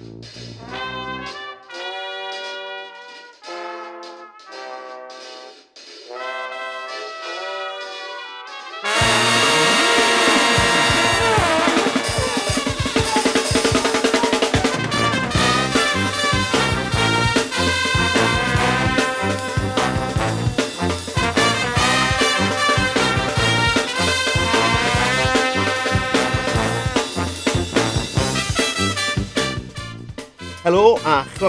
Música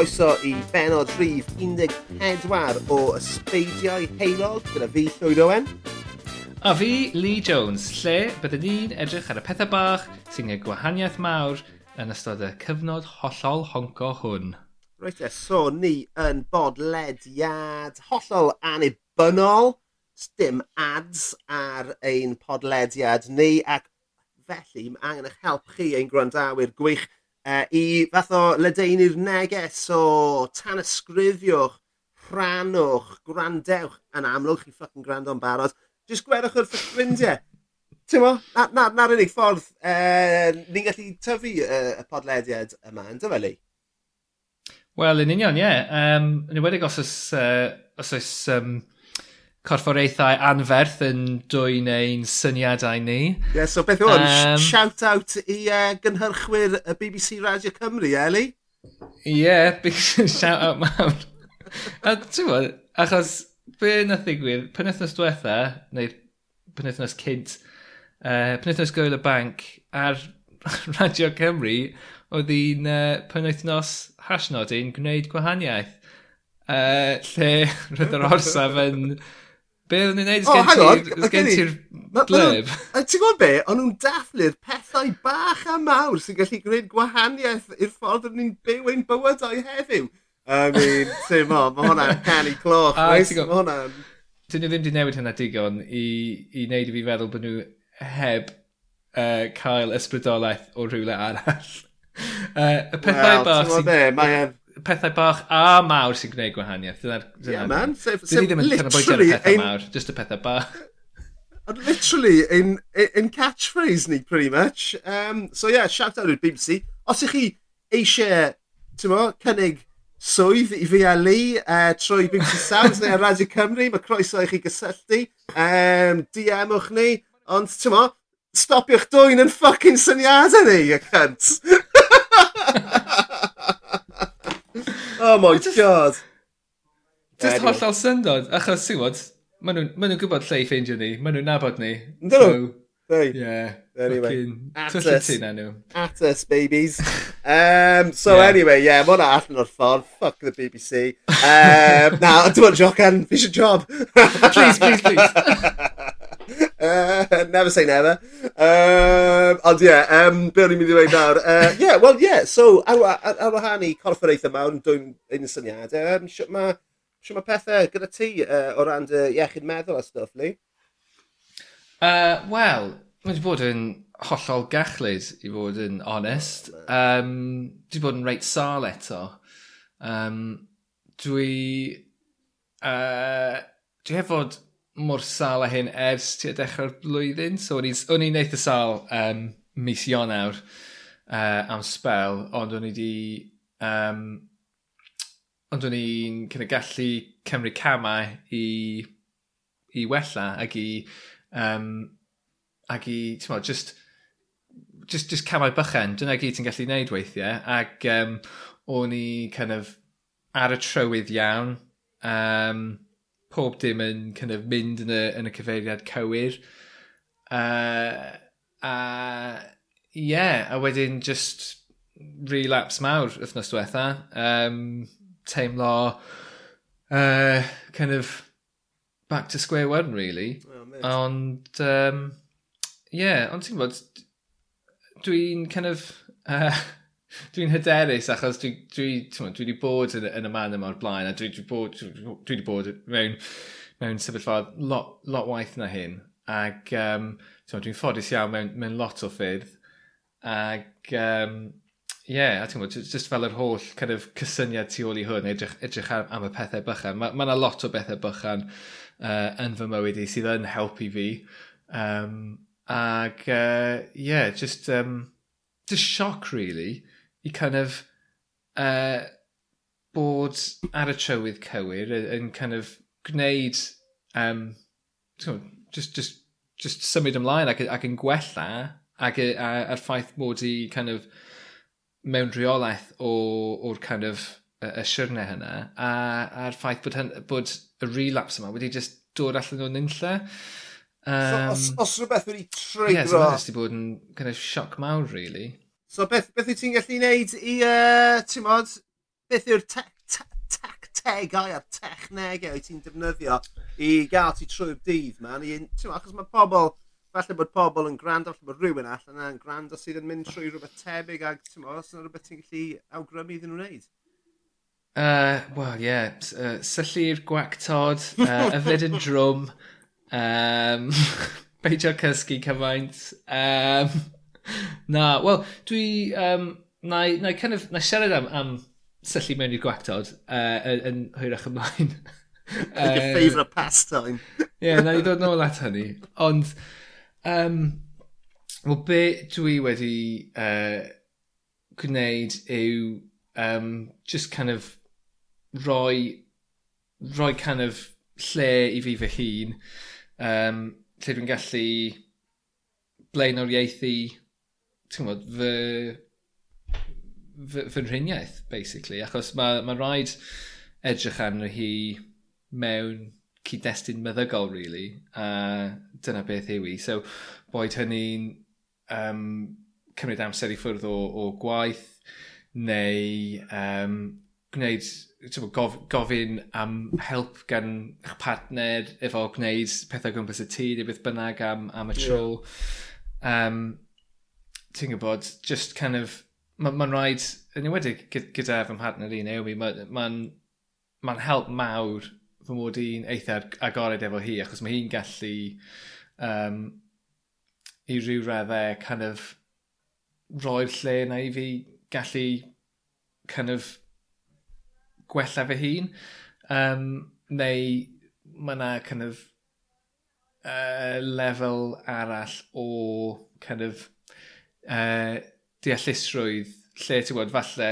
Croeso i benod rhif 14 o Ysbeidiau Heilog gyda fi Llwyd Owen. A fi Lee Jones, lle byddwn ni'n edrych ar y pethau bach sy'n gwneud gwahaniaeth mawr yn ystod y cyfnod hollol honco hwn. Reit e, so ni yn bodlediad hollol anibynnol, dim ads ar ein podlediad ni ac felly mae angen eich help chi ein gwrandawyr gwych uh, i fath o ledeinu'r neges o tan ysgrifiwch, rhanwch, gwrandewch yn amlwg, chi ffocin gwrando'n barod. Jyst gwerwch wrth eich ffrindiau. Ti'n mo, na'r na, na unig ffordd uh, ni'n gallu tyfu uh, y podlediad yma, yn dyfelu? Wel, yn union, ie. Yeah. Um, yn ywedig os oes, uh, os oes um, corfforaethau anferth yn dwy neu'n syniadau ni. Ie, yeah, so beth o'n um, shout-out i uh, gynhyrchwyr y BBC Radio Cymru, Eli? Ie, yeah, big shout-out mawr. a ti'n bod, achos be nath ddigwydd, penethnos diwetha, neu penethnos cynt, e, uh, penethnos Goel y Banc ar Radio Cymru, oedd hi'n e, uh, penethnos hasnod i'n gwneud gwahaniaeth. Uh, lle roedd yr orsaf yn Be oedden ni'n neud? Oh, hang on. Gen ti'r blurb. Ti'n gwybod be? O'n nhw'n dathlu'r pethau bach a mawr sy'n gallu gwneud gwahaniaeth i'r ffordd o'n ni'n byw ein bywydau heddiw. I mean, ti'n mo, mae hwnna'n canu cloch. Mae hwnna'n... Dyn nhw ddim wedi newid hynna digon i, i wneud i fi feddwl bod nhw heb uh, cael ysbrydolaeth o rhywle arall. Uh, y pethau well, bach sy'n... Mae'n pethau bach a mawr sy'n gwneud gwahaniaeth. Dyna, Dyna yeah, man. Sef, sef ddim yn canolbwyntio ar pethau ein... mawr, just y pethau bach. literally, in, in catchphrase ni, pretty much. Um, so yeah, shout out i'r BBC. Os ych chi eisiau, ti'n mo, cynnig swydd i fi a Lee uh, trwy BBC Sounds neu Radio Cymru, mae croeso i chi gysylltu. Um, DM-wch ni, ond ti'n mo, stopiwch dwy'n yn ffucking syniadau ni, y cunt. Oh my just, god. Just anyway. hollol syndod, achos ti'n gwybod, maen nhw'n ma nhw gwybod lle i ffeindio ni, maen nhw'n nabod ni. Dyn nhw? So, yeah. Anyway. At us. At us, babies. um, so yeah. anyway, yeah, mae hwnna allan o'r ffordd. Fuck the BBC. Um, na, dwi'n jocan, fi eisiau job. please, please, please. Uh, never say never. Um, ond ie, yeah, um, be o'n i'n mynd i ddweud nawr? Uh, yeah, well, yeah, so ar, ar, ar wahan i corfforaethau mewn, dwi'n ein syniadau, um, sio mae ma, ma pethau gyda ti uh, o ran dy iechyd meddwl a stwff, Lee? Uh, Wel, mae wedi bod yn hollol gachlyd, i fod yn onest. Um, dwi wedi bod yn reit sal eto. Um, dwi... Uh, dwi hefod mor sal a hyn ers tua dechrau'r blwyddyn. So o'n i'n eitha sal um, mis Ionawr uh, am spel, ond o'n i di... Um, ond o'n i'n kind of gallu cymryd camau i, i wella ac i... Um, ac i, ti'n mo, just, just, just camau bychen. Dyna gyd ti'n gallu neud weithiau. Ac um, o'n i kind of ar y trywydd iawn. Um, pob dim yn kind of mynd yn y, yn y cyfeiriad cywir. Uh, a ie, yeah, a wedyn just relapse mawr wythnos diwetha. Um, teimlo uh, kind of back to square one really. Oh, ond um, yeah, ond ti'n gwybod, dwi'n kind of uh, Dwi'n hyderus achos dwi, dwi, dwi, dwi wedi bod yn, yn y man yma o'r blaen a dwi wedi bod, dwi wedi bod mewn, mewn sefyllfa lot, lot waith na hyn. Ac um, dwi'n ffodus iawn mewn, mewn lot o ffyrdd. Ac um, yeah, a ti'n gwybod, just fel yr holl kind of cysyniad tu ôl i hwn, edrych, edrych am, am y pethau bychan. Mae ma yna lot o bethau bychan uh, yn fy mywyd i sydd yn helpu fi. Um, ac, uh, yeah, just, um, just shock, really i kind of uh, bod ar y trywydd cywir yn kind of gwneud um, just, just, just symud ymlaen ac, ac yn gwella ac a'r ffaith bod i kind of mewn rheolaeth o'r kind of y siwrne hynna a a'r ffaith bod, hyn, bod y relapse yma wedi just dod allan o'n unlle. Um, so, os, os rhywbeth wedi trigro... Ie, yeah, so bod yn kind of sioc mawr, really. So beth, beth wyt ti'n gallu wneud i, uh, ti'n modd, beth yw'r tactegau a'r technegau wyt ti'n defnyddio i gael ti trwy'r dydd, man? I, ti'n modd, achos mae pobl, falle bod pobl yn gwrando, falle bod rhywun allan yna'n gwrando sydd yn mynd trwy rhywbeth tebyg ag ti'n modd, os yna rhywbeth ti'n gallu awgrymu iddyn nhw wneud? Uh, Wel, ie. Yeah. Uh, Syllu'r gwactod, uh, yfed yn drwm, um, beidio cysgu cymaint. Um, Na, wel, dwi... Um, na na kind of, na siarad am, am syllu mewn i'r gwactod uh, yn hwyrach ymlaen. Like your favourite pastime. Ie, yeah, na i ddod nôl at hynny. Ond, um, wel, be dwi wedi uh, gwneud yw um, just kind of roi, roi kind of lle i fi fy hun. Um, lle dwi'n gallu blaenoriaethu ti'n gwybod, fy, fy, fy nhriniaeth, basically. Achos mae ma rhaid edrych arno hi mewn cyd-destun meddygol, really. A dyna beth yw i. So, boed hynny'n um, cymryd amser i ffwrdd o, o gwaith, neu um, gwneud gof, gofyn am help gan eich partner efo gwneud pethau gwmpas y tŷ neu beth bynnag am, am y tro. Yeah. Um, ti'n gwybod, just kind of, mae'n ma, rhaid, yn ywedig gyda fy mhartner i Naomi, mae'n ma, ma, ma help mawr fy mod i'n eitha agored efo hi, achos mae hi'n gallu um, i ryw raddau kind of roi'r lle na i fi gallu kind of gwella fy hun. Um, neu mae yna kind of uh, lefel arall o kind of uh, deallusrwydd lle ti'n gwybod falle...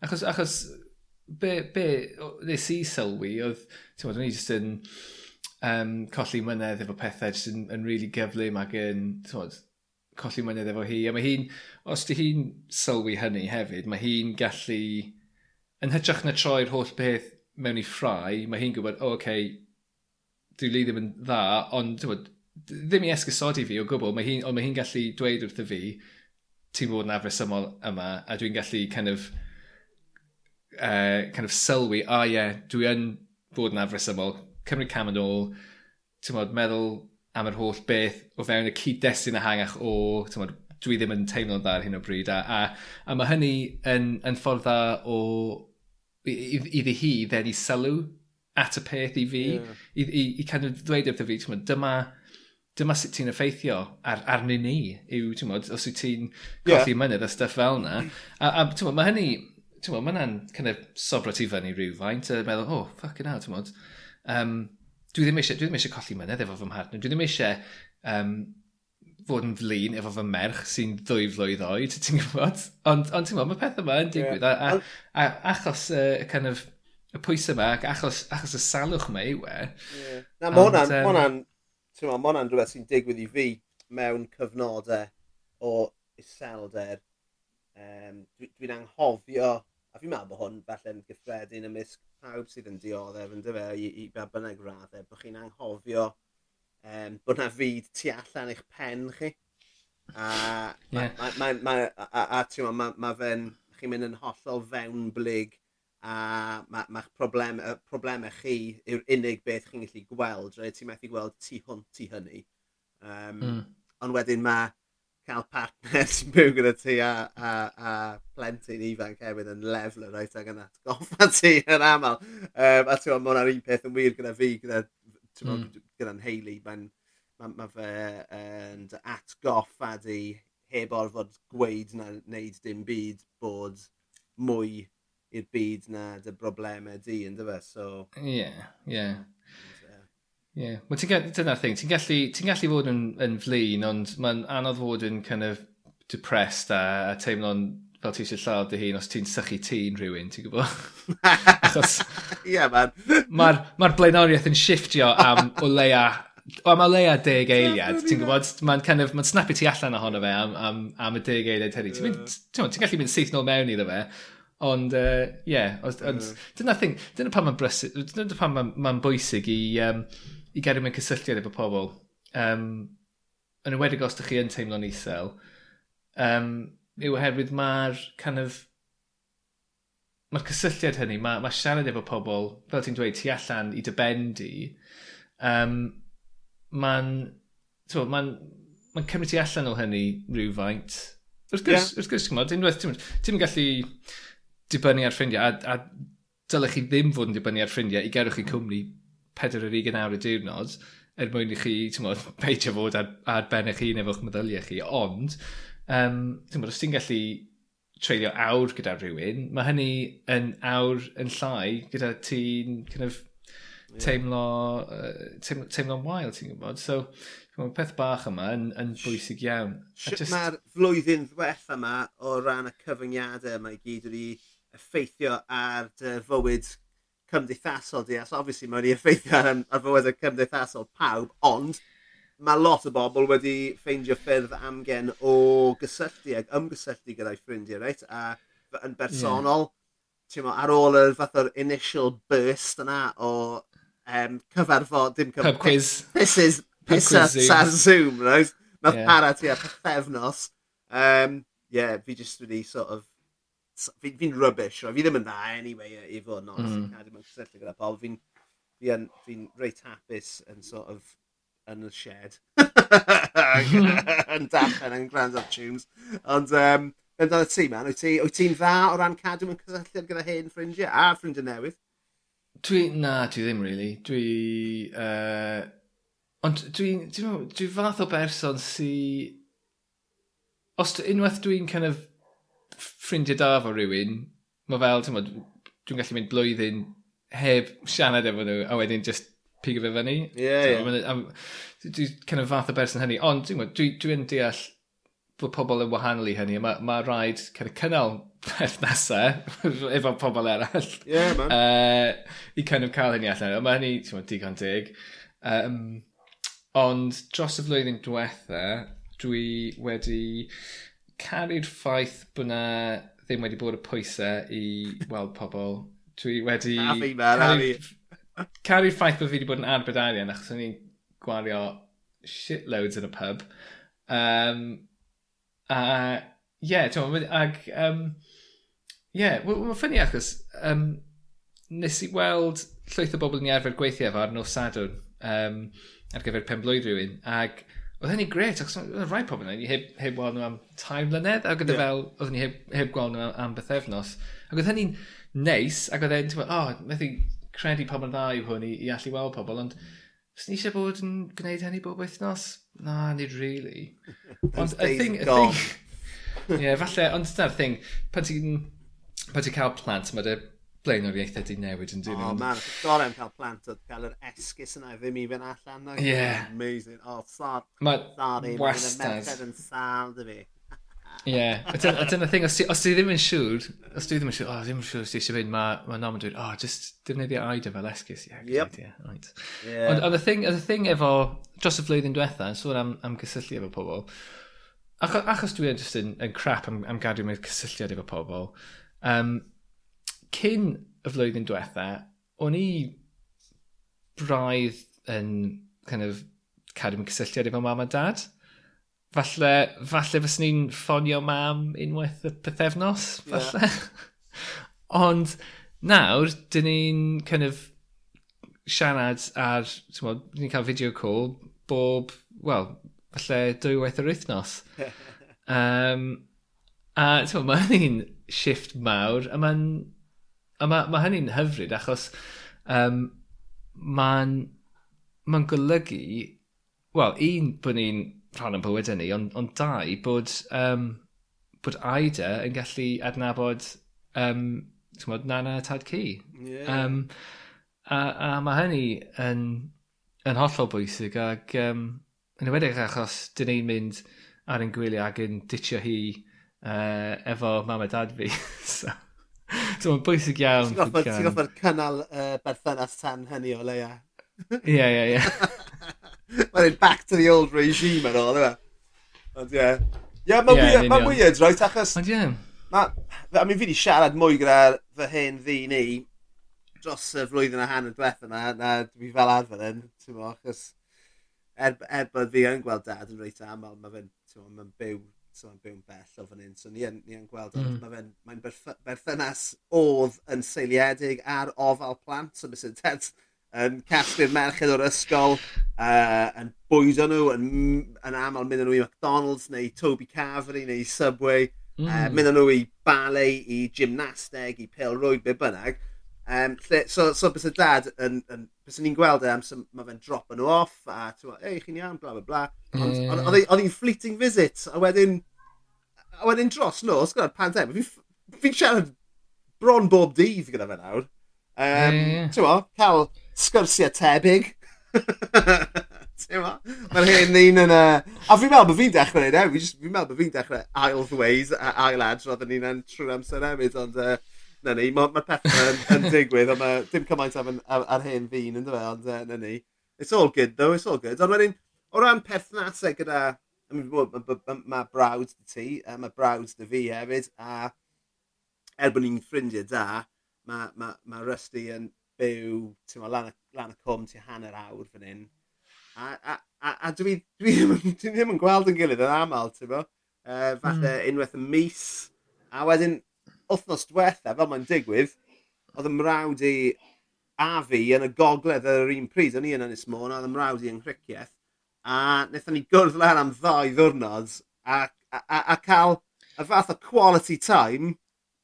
Achos, achos be, be nes i sylwi oedd, ti'n gwybod o'n i jyst yn um, colli mynedd efo pethau jyst yn, yn really gyflym ac yn, ti'n gwybod colli mynedd efo hi. A mae hi'n, os di hi'n sylwi hynny hefyd, mae hi'n gallu, yn hytrach na troi'r holl beth mewn i ffrau, mae hi'n gwybod, o, oh, okay, dwi li ddim yn dda, ond, ti'n bod, ddim i esgusodi fi o gwbl, mae hi'n mae hi gallu dweud wrtho fi, ti bod yn afresymol yma a dwi'n gallu kind of, uh, kind of sylwi, a oh, ie, yeah, dwi yn bod yn afresymol, cymryd cam yn ôl, ti'n bod, meddwl am yr holl beth o fewn y cyd-destun ehangach o, ti'n bod, dwi ddim yn teimlo'n dda ar hyn o bryd, a, a, a mae hynny yn, yn ffordd dda o, iddi hi ddenu sylw at y peth i fi, yeah. i, i, i kind of ddweud wrtho fi, ti'n modd, dyma dyma sut ti'n effeithio ar, arnyn ni yw, ti'n modd, os wyt ti'n colli yeah. mynydd a stuff fel yna. A, a ti'n modd, mae hynny, ti'n modd, mae hynna'n kind of sobro ti fyny rhywfaint a meddwl, oh, fucking hell, ti'n modd. Um, dwi ddim eisiau, dwi ddim eisiau colli mynydd efo fy mhardner, dwi ddim eisiau um, fod yn flin efo fy merch sy'n ddwy flwydd oed, ti'n gwybod? Ond, ond ti'n modd, mae pethau yma yn digwydd. Yeah. A, a, a, achos y uh, kind of, y pwysau yma, achos, achos y salwch yma yw e. Yeah. Na, mae hwnna'n um, ti'n meddwl, ma hwnna'n rhywbeth sy'n digwydd i fi mewn cyfnodau o iselder. Um, Dwi'n dwi, anghofio, a fi'n meddwl bod hwn falle'n gyffredin ymysg pawb sydd yn dioddef yn dyfe i, i ba bynnag raddau, bod chi'n anghofio um, bod na fyd tu allan eich pen chi. A, yeah. ma, ma, ma, a, a, a, a, a, a, a, a, a, a, a, a, a, a, a, a, a mae'ch ma problem, problemau chi yw'r unig beth chi'n gallu gweld, rhaid ti'n methu gweld tu hwnt i hynny. Um, mm. Ond wedyn mae cael partner sy'n byw gyda ti a, a, a plentyn ifanc hefyd yn lefel yr oed ag yn atgoffa ti yn aml. Um, a ti'n meddwl, mae un peth yn wir gyda fi, gyda, mm. gyda'n heili. Mae'n ma, ma fe yn uh, atgoffa di heb orfod gweud na wneud dim byd bod mwy i'r byd na dy broblemau di, yn dyfa, so... Ie, ie. Ie, wel dyna'r thing, ti'n gallu, ti gallu fod yn, yn flin, ond mae'n anodd fod yn kind of depressed a, a teimlo'n fel ti eisiau lladd dy hun os ti'n sychu tî'n rhywun, ti'n gwybod? Achos... Ie, yeah, man. Mae'r ma blaenoriaeth yn shiftio am o leia... O, am o leia deg eiliad, ti'n gwybod? Mae'n kind of, ma snapu ti allan ohono fe am, am, am y deg eiliad hynny. Ti'n ti gallu mynd syth nôl mewn iddo fe, Ond uh, ie, ond mm. dyna thing, dyna pan mae'n brysur, dyna pan mae'n ma bwysig i, um, i gadw mewn cysylltiad efo pobl. Um, yn ywedig os ydych chi yn teimlo'n isel, um, yw oherwydd mae'r kind of, mae'r cysylltiad hynny, mae, mae siarad efo pobl, fel ti'n dweud, tu allan i dy dybendi, um, mae'n ma ma cymryd ti allan o hynny rhywfaint. Wrth gwrs, yeah. wrth gwrs, ti'n ti'n gallu dibynnu ar ffrindiau, a, a dylech chi ddim fod yn dibynnu ar ffrindiau i gerwch chi cwmni 4 awr y diwrnod er mwyn i chi, ti'n modd, peidio fod ar, ar ben eich hun efo'ch meddyliau chi. Ond, um, ti'n modd, os ti'n gallu treulio awr gyda rhywun, mae hynny yn awr yn llai gyda ti'n kind of, teimlo, uh, teimlo, teimlo'n wael, ti'n gwybod? So, Mae'n peth bach yma yn, yn bwysig iawn. Sut just... mae'r flwyddyn ddiwetha yma o ran y cyfyngiadau yma i gyd wedi effeithio ar dy fywyd cymdeithasol di, as obviously mae wedi effeithio ar, ar fywyd y cymdeithasol pawb, ond mae lot o bobl wedi ffeindio ffyrdd amgen o gysylltu ag ymgysylltu gyda'i ffrindiau, reit? A yn bersonol, yeah. mo, ar ôl y fath o'r initial burst yna o um, cyfarfod, dim cyfarfod. Pub quiz. This is pissas ar Zoom, right? Mae yeah. para ti ar pethefnos. Um, yeah, fi jyst wedi sort of s- fi'n fi rubbish, right? fi ddim yn dda anyway i, i fod yn onest. Mm. Cadw mewn cysylltu gyda pobl. Fi'n fi yn, fi reit hapus yn sort of yn y shed. yn darllen yn grand up tunes. Ond um, yn dod ti man, wyt ti'n dda o ran cadw mewn cysylltiad gyda hen ffrindiau a ffrindiau newydd? Dwi, na, dwi ddim really. Dwi, uh, ond dwi, dwi, dwi fath o berson sy... Os unwaith dwi'n kind of ffrindiau da fo rhywun, mae fel, ti'n modd, dwi'n gallu mynd blwyddyn heb siarad efo nhw, a wedyn just pigo fe fyny. Ie, yeah, ie. Yeah. Dwi'n kind of fath o berson hynny, ond dwi'n dwi, dwi deall bod pobl yn wahanol i hynny, mae ma rhaid kind of cynnal perthnasau efo pobl eraill. Ie, yeah, man. Uh, I kind of cael hynny allan, mae hynny, ti'n gwybod, digon dig. Um, ond dros y flwyddyn diwetha, dwi wedi caru'r ffaith bod na ddim wedi bod y pwysau i weld pobl. Dwi wedi... Na fi, man, na fi. Caru'r ffaith bod fi wedi bod yn arbed arian achos o'n i'n gwario shitloads yn y pub. Um, a, ie, yeah, ti'n ag, um, ie, yeah, mae'n ffynnu achos, um, nes i weld llwyth o bobl yn i arfer gweithio efo ar nos Sadwrn um, ar gyfer pen blwydd rhywun, ag Oedd hynny'n gret, ac oedd rhai pobl yna, heb, heb gweld nhw am tair mlynedd, ac oedd yeah. fel, oedd ni heb, heb gweld nhw am, am bythefnos. Ac oedd hynny'n neis, ac oedd e'n, o, oh, methu credu pobl yn dda yw hwn i, i allu weld pobl, ond os ni eisiau bod yn gwneud hynny bob wythnos, na, nid really. Ond y thing, y thing, ie, falle, ond dyna'r thing, pan ti'n pan ti'n cael plant, mae dy blaenoriaethau di newid yn dyn nhw. O, man, gorau am cael plant oedd cael yr esgus yna i ddim i fynd allan. Ie. Yeah. Amazing. O, oh, sor. Mae wastad. Mae'n yn sal, dy fi. Ie. A dyna thing, os ti, os ti ddim yn siŵr, os ti ddim yn siŵr, o, ddim yn siŵr os ti eisiau fynd, mae ma nom yn dweud, o, just defnyddio aida fel esgus. Ie, yep. idea. Right. Yeah. Ond, ond y thing, y thing efo, dros y flwyddyn diwetha, yn sôn am, am cysylltu efo pobl, achos, achos dwi yn just yn, yn crap am, am gadw mewn cysylltiad efo pobl, um, cyn y flwyddyn diwetha, o'n i braidd yn kind of cadw mewn cysylltiad efo mam a dad. Falle, falle fys ni'n ffonio mam unwaith y pethefnos, falle. Yeah. Ond nawr, dyn ni'n kind of siarad ar, ti'n modd, ni'n cael video call bob, wel, falle dwywaith yr wythnos. um, a ti'n modd, mae'n un shift mawr, a mae'n A mae, ma hynny'n hyfryd achos um, mae'n ma golygu, wel, un bod ni'n rhan o'n bywyd ni, ond on dau bod, um, bod Aida yn gallu adnabod um, mod, Nana a Tad Ci. Yeah. Um, a, a mae hynny yn, yn hollol bwysig ac um, yn ymwedig achos dyn ni'n mynd ar ein gwyliau ac yn ditio hi uh, efo mam a dad fi. so. Dwi'n bwysig iawn. Ti'n goffa'r cynnal uh, berthynas tan hynny o leia. Ie, ie, ie. Mae'n back to the old regime yn ôl, yma. E? Ond ie. Ie, mae'n weird, right, achos... Ond ie. I mean, fi wedi siarad mwy gyda fy hen ddi ni dros y flwyddyn a hanner diwetha yma, na dwi fel arfer yn, ti'n mo, achos er, er bod fi yn gweld dad yn reit aml, mae fe'n ma byw so mae'n byw'n bell o fan hyn. So ni yn, ni yn gweld, mm. mae fe'n mae berth berthynas oedd yn seiliedig ar ofal plant, so bys yn yn casglu'r merched o'r ysgol, uh, yn bwydo nhw, yn, yn aml mynd nhw i McDonald's neu Toby Cavery neu Subway, mm. uh, mynd nhw i ballet, i gymnasteg, i pêl rwyd, be bynnag. Um, lle, so, so bys y dad, yn, yn, bys ni'n gweld e amser mae fe'n drop nhw off, a ti'n ei, chi'n iawn, bla bla bla. Ond mm. oedd e, hi'n fleeting visit, a wedyn, a wedyn dros nos, gyda'r pandem, fi'n fi siarad bron bob dydd gyda fe nawr. Um, mm. Ti'n mo, cael sgyrsiau tebyg. ti'n mo? Mae'r hyn un yn... Uh, a fi'n meddwl bod fi'n dechrau neud e, fi'n meddwl bod fi'n dechrau ail ddweud, ail adrodd yn ni'n yn trwy'r amser hefyd, ond... Uh, na ni, mae'r ma pethau yn, yn digwydd, ond mae dim cymaint am, ar, ar hen ddyn yn dyfa, ond uh, na ni. It's all good though, it's all good. Ond wedyn, o ran perthnasau gyda, mae brawd dy ti, mae brawd dy fi hefyd, a er bod ni'n ffrindiau da, mae ma, ma Rusty yn byw, ti'n ma, lan, lan y cwm, ti'n hanner awr fan hyn. A, a, a, a dwi, dwi, dwi, dwi ddim yn gweld yn gilydd yn aml, ti'n bo? Uh, hmm. falle mm. unwaith y mis. A wedyn, wythnos diwetha, fel mae'n digwydd, oedd y mrawd i a fi yn y gogledd ar yr un pryd, o'n i yn Ynys Môn, oedd y mrawd i yng Nghyriciaeth, a wnaethon ni gwrdd lan am ddau ddwrnod a, a, a, a cael y fath o quality time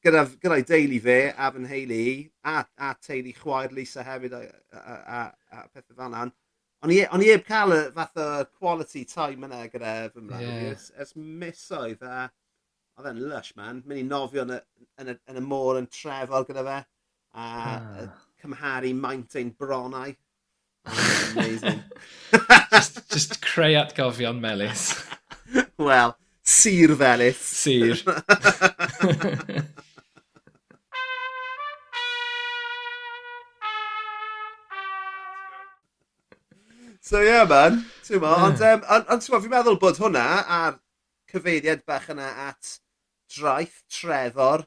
gyda, gyda'i deulu fe, a fy nheulu i, a, a teulu chwaer Lisa hefyd a, a, a, a pethau fel yna. O'n i heb cael y fath o quality time yna gyda fy mrawd yeah. ers, ers misoedd a Oedd e'n lush, man. Mynd i nofio yn y, yn y, yn y môr yn trefol gyda fe. A ah. cymharu maint ein bronau. Amazing. just, just creu atgofion melus. Wel, sir felus. Sir. So yeah man, ti'n mo, yeah. ond um, on, on, fi'n meddwl bod hwnna a'r cyfeiriad bach yna at draeth, Trevor,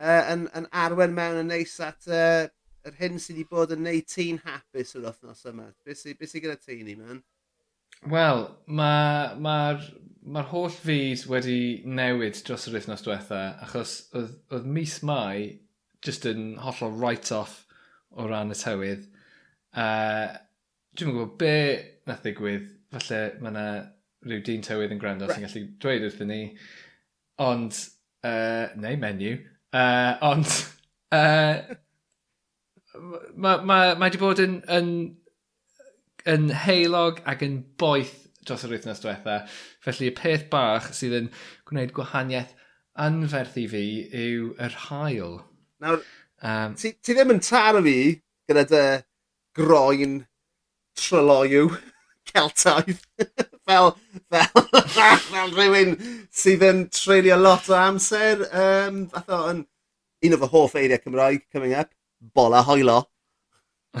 uh, yn, yn arwen mewn yn neis at uh, yr hyn sydd wedi bod yn neud ti'n hapus yr wythnos yma. Be sy'n sy gyda ti ni, man? Wel, mae'r ma, ma, ma holl fyd wedi newid dros yr wythnos diwetha, achos oedd, oedd mis mai just yn hollol write-off o ran y tywydd. Uh, Dwi'n gwybod be nath ddigwydd, falle mae yna rhyw dyn tywydd yn gwrando right. sy'n gallu dweud wrthyn ni, ond uh, neu menyw. uh, ond uh, mae ma' ma' wedi bod yn yn yn heilog ac yn boeth dros yr wythnos diwetha. felly y peth bach sydd yn gwneud gwahaniaeth anferth i fi yw yr hael. Nawr, um, ti, ti ddim yn taro fi gyda dy groen tryloiw. Celtoedd. fel, fel, fel rhywun sydd yn treulio lot o amser. Um, fath o, yn un o fy hoff eiriau Cymraeg coming up, bola hoelo.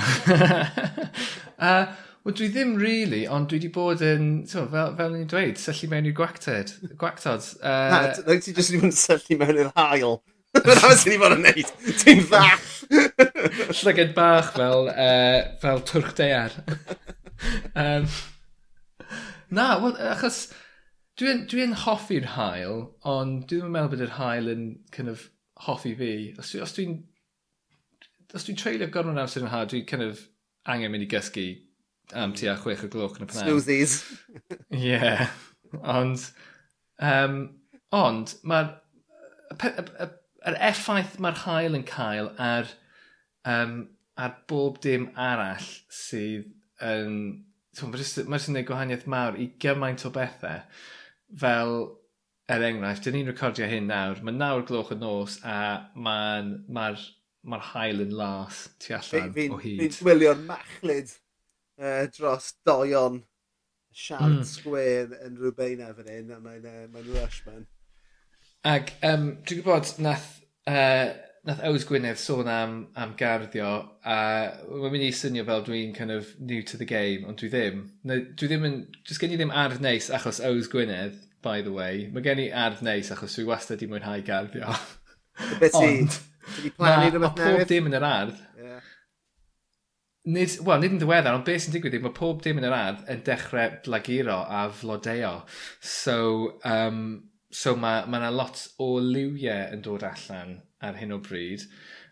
uh, Wel, dwi ddim really, ond dwi wedi bod yn, so, fel, fel ni'n dweud, syllu mewn i'r gwactod. gwactod. Uh... Na, ti jyst wedi bod yn syllu mewn i'r hael. Dyna beth sy'n bod yn neud. Ti'n ddall. Llyged bach fel, uh, fel twrch dear um, Na wel achos dwi'n dwi yn hoffi'r hael, ond dwi'm yn meddwl bod yr hael yn kind of hoffi fi. Os dwi os dwi'n os dwi'n treulio gormod o amser yn haf dwi'n kind of angen mynd i gysgu am tua mm. chwech o gloch yn y pnawn. Smoothies. Ie. yeah. Ond, um, ond mae'r yr effaith mae'r hael yn cael ar, um, ar bob dim arall sydd yn... Mae jyst yn gwneud gwahaniaeth mawr i gymaint o bethau. Fel, er enghraifft, dyn ni'n recordio hyn nawr. Mae nawr gloch y nos a mae'r ma ma hael yn las tu allan fi, fi, o hyd. Fi'n gwylio'r machlid uh, dros doion siarad mm. sgwer yn rhywbeth fan hyn, a mae'n uh, mae rush, man. Ac um, dwi'n gwybod nath uh, nath Owys Gwynedd sôn am, am garddio, a mae'n mynd i swnio fel dwi'n kind of new to the game, ond dwi ddim. No, dwi ddim yn, jyst gen i ddim ardd neis achos Owys Gwynedd, by the way. Mae gen i ardd neis achos dwi wastad i mwynhau garddio. Beth ti? Ti wedi plannu rhywbeth newydd? Mae pob dim yn yr ardd. Yeah. Nid, wel, nid yn ddiweddar, ond beth sy'n digwydd yw, mae pob dim yn yr ardd yn dechrau blaguro a flodeo. So, um, so mae yna ma lot o liwiau yn dod allan ar hyn o bryd.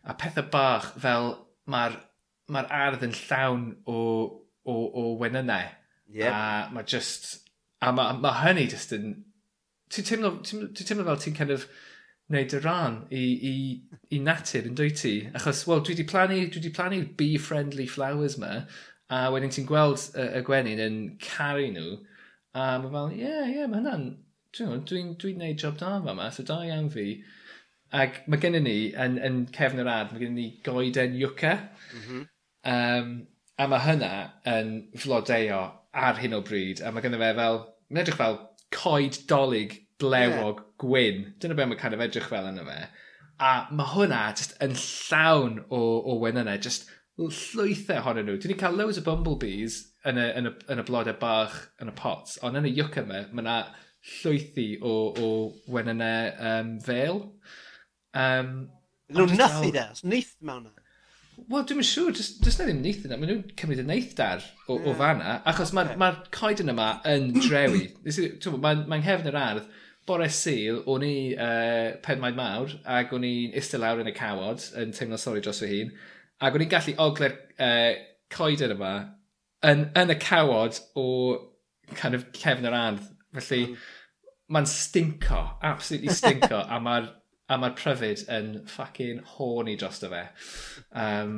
A pethau bach fel mae'r ma ardd yn llawn o, o, o wenynau. Yep. A mae just... A mae ma hynny just yn... Ti'n teimlo, ti teimlo fel ti'n kind of wneud y ran i, i, i natur yn dwy ti. Achos, wel, dwi wedi plannu, dwi wedi plannu bee-friendly flowers ma, a wedyn ti'n gweld y, y gwenyn yn caru nhw, a mae fel, ie, yeah, ie, yeah, mae hynna'n... dwi'n dwi, dwi, dwi job da fa ma, so da iawn fi. Ac mae gennym ni, yn, yn cefn yr ad, mae gennym ni goeden yucca. Mm -hmm. um, a mae hynna yn flodeo ar hyn o bryd. A mae gynnu fe fel, mae'n edrych fel coed dolyg blewog yeah. gwyn. Dyna be mae'n kind of edrych fel yna fe. A mae hwnna just yn llawn o, o wenynau, just llwythau ohonyn nhw. Dwi wedi cael loads o bumblebees yn y, yn y, yn y blodau bach yn y pots, ond yn y yucca yma, mae yna llwythi o, o wenynau um, fel. Um, Nhw'n nythu da, neith mewn na. Wel, dwi'n siŵr, does na ddim neith yna. Maen nhw'n cymryd y neith dar o, yeah. o fanna. Achos mae'r okay. ma coeden yma yn drewi. Mae'n ma nghefn yr ardd, bore syl, o'n i uh, pedmaid mawr, ac o'n i'n iste lawr yn y cawod, yn teimlo sori dros fy hun, ac o'n i'n gallu ogler uh, coeden yma yn, yn y cawod o kind of cefn yr ardd. Felly, mm. mae'n stinco, absolutely stinco, a mae'r A mae'r pryfyd yn fucking horny drosto fe. Um,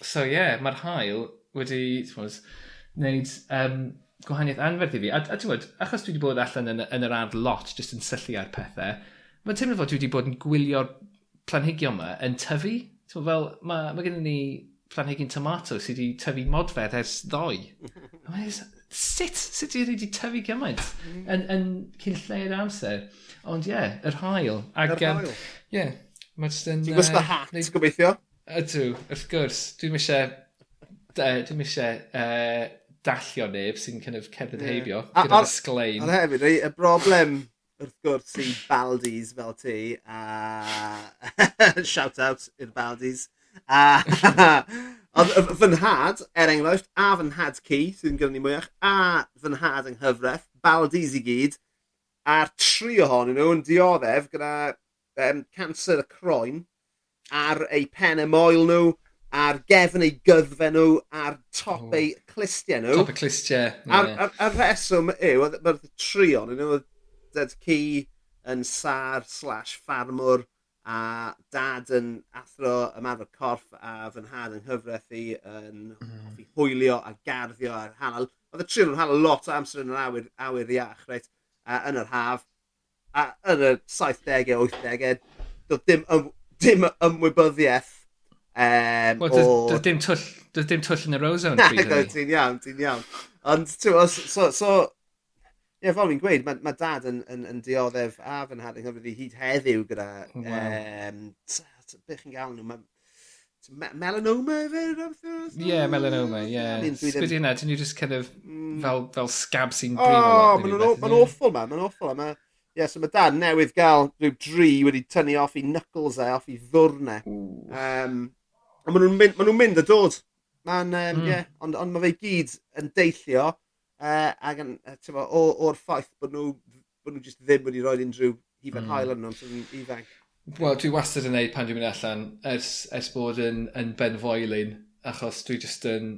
so ie, yeah, mae'r hael wedi, suppose, wneud um, gwahaniaeth anferth i fi. A, a ti'n bod, achos dwi wedi bod allan yn, yn yr ardd lot, jyst yn syllu ar pethau, mae'n teimlo fod dwi wedi bod yn gwylio'r planhigion yma yn tyfu. Ti'n fel, mae, mae gennym ni planhigyn tomato sydd wedi tyfu modfedd ers ddoe. sut, sut ydy wedi tyfu gymaint mm. yn, yn cyn lleir amser. Ond ie, yeah, yr hael. Ag, yr hael. Ie, yeah, mae jyst yn... Ti'n gwisgo hat, neud... gobeithio? Ydw, wrth gwrs. Dwi'n eisiau... Dwi'n eisiau uh, dallio neb sy'n kind of cerdded yeah. heibio gyda'r sglein. Ond hefyd, y broblem wrth gwrs i Baldis fel ti, a shout out i'r Baldis, a Oedd fy nhad, er enghraifft, a fy nhad ci, sy'n gyda ni mwyach, a fy nhad yng nghyfraith, baldis i gyd, a'r tri ohonyn nhw yn dioddef gyda um, cancer y croen, ar eu pen y moel nhw, a'r gefn eu gyddfe nhw, a'r top oh. eu clistiau nhw. Top y clistiau. A'r, yeah. ar, ar reswm yw, mae'r tri o'n nhw, oedd Ci yn sar slash ffarmwr a dad yn athro ymarfer corff a fy nhad yn nghyfraith i yn mm. hoffi hwylio a garddio a'r hanol. Oedd y trin yn hanol lot o amser yn yr awyr, awyr iach, reit, a, yn yr haf. A yn y 70au, 80au, doedd dim, ym, dim ymwybyddiaeth um, well, o... Doedd dim twll, doedd dim twll yn y rosa yn pryd hynny. Ti'n iawn, ti'n iawn. Ond, ti'n so, so, Ie, fel fi'n gweud, mae, mae dad yn, yn, yn dioddef a fy nhad yng Nghymru hyd heddiw gyda... Wow. Um, beth chi'n gael nhw? Mae, Me melanoma efo? Ie, melanoma, mm. ie. Yeah. Sbyd yna, dyn nhw just kind of mm. fel, fel scab sy'n brifo. O, mae'n awful ma, mae'n awful ma. Ie, so mae dad newydd gael rhyw dri wedi tynnu off i knuckles e, off i ddwrne. Um, a maen nhw'n mynd, ma nhw mynd a dod. Mae'n, um, mm. yeah, ond, ond mae fe gyd yn deillio Uh, ac yn, tyfo, o, o'r ffaith bod nhw, bod nhw just ddim wedi rhoi unrhyw hufen mm. hael arno sydd yn ifanc. Wel, dwi wastad yn neud pan dwi'n mynd allan, ers, ers bod yn, yn ben foelin, achos dwi just yn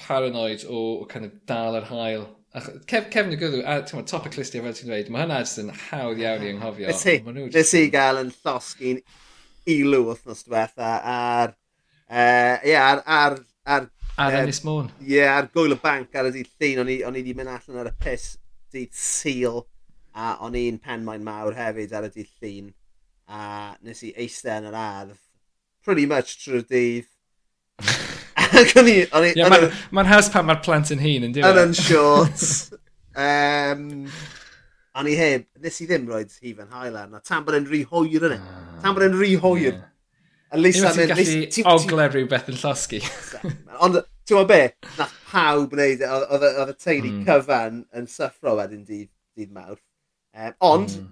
paranoid o, o kind of dal yr hael Cef, Cefn y gyddw, a tyma, top y clistio fel ti'n dweud, mae hynna jyst yn hawdd iawn i anghofio. Nes i, just... nes i gael yn llosgi'n ilw wythnos diwetha ar, uh, yeah, ar, ar, ar Ar um, Ynys Môn. Ie, yeah, ar gwyl y banc ar y dydd llun, o'n i wedi mynd allan ar y pus dydd syl, a o'n i'n penmaen mawr hefyd ar y dydd llun, a nes i eistedd yn yr ardd, pretty much trwy'r dydd. yeah, Mae'n ma has pan mae'r plant yn hun yn diwedd. Yn e? yn shorts. um, o'n i heb, nes i ddim roed hif yn hailan, a tan bod e'n rhy hwyr yn e. Ah, tan bod e'n rhy hwyr. Yeah At Elisa... Ti'n gallu ti, ogle rhywbeth yn llosgi. Ond, ti'n gwybod be? Nath pawb wneud, e. oedd y teulu mm. cyfan yn syffro wedyn dydd, dydd mawrth. Um, ond, mm.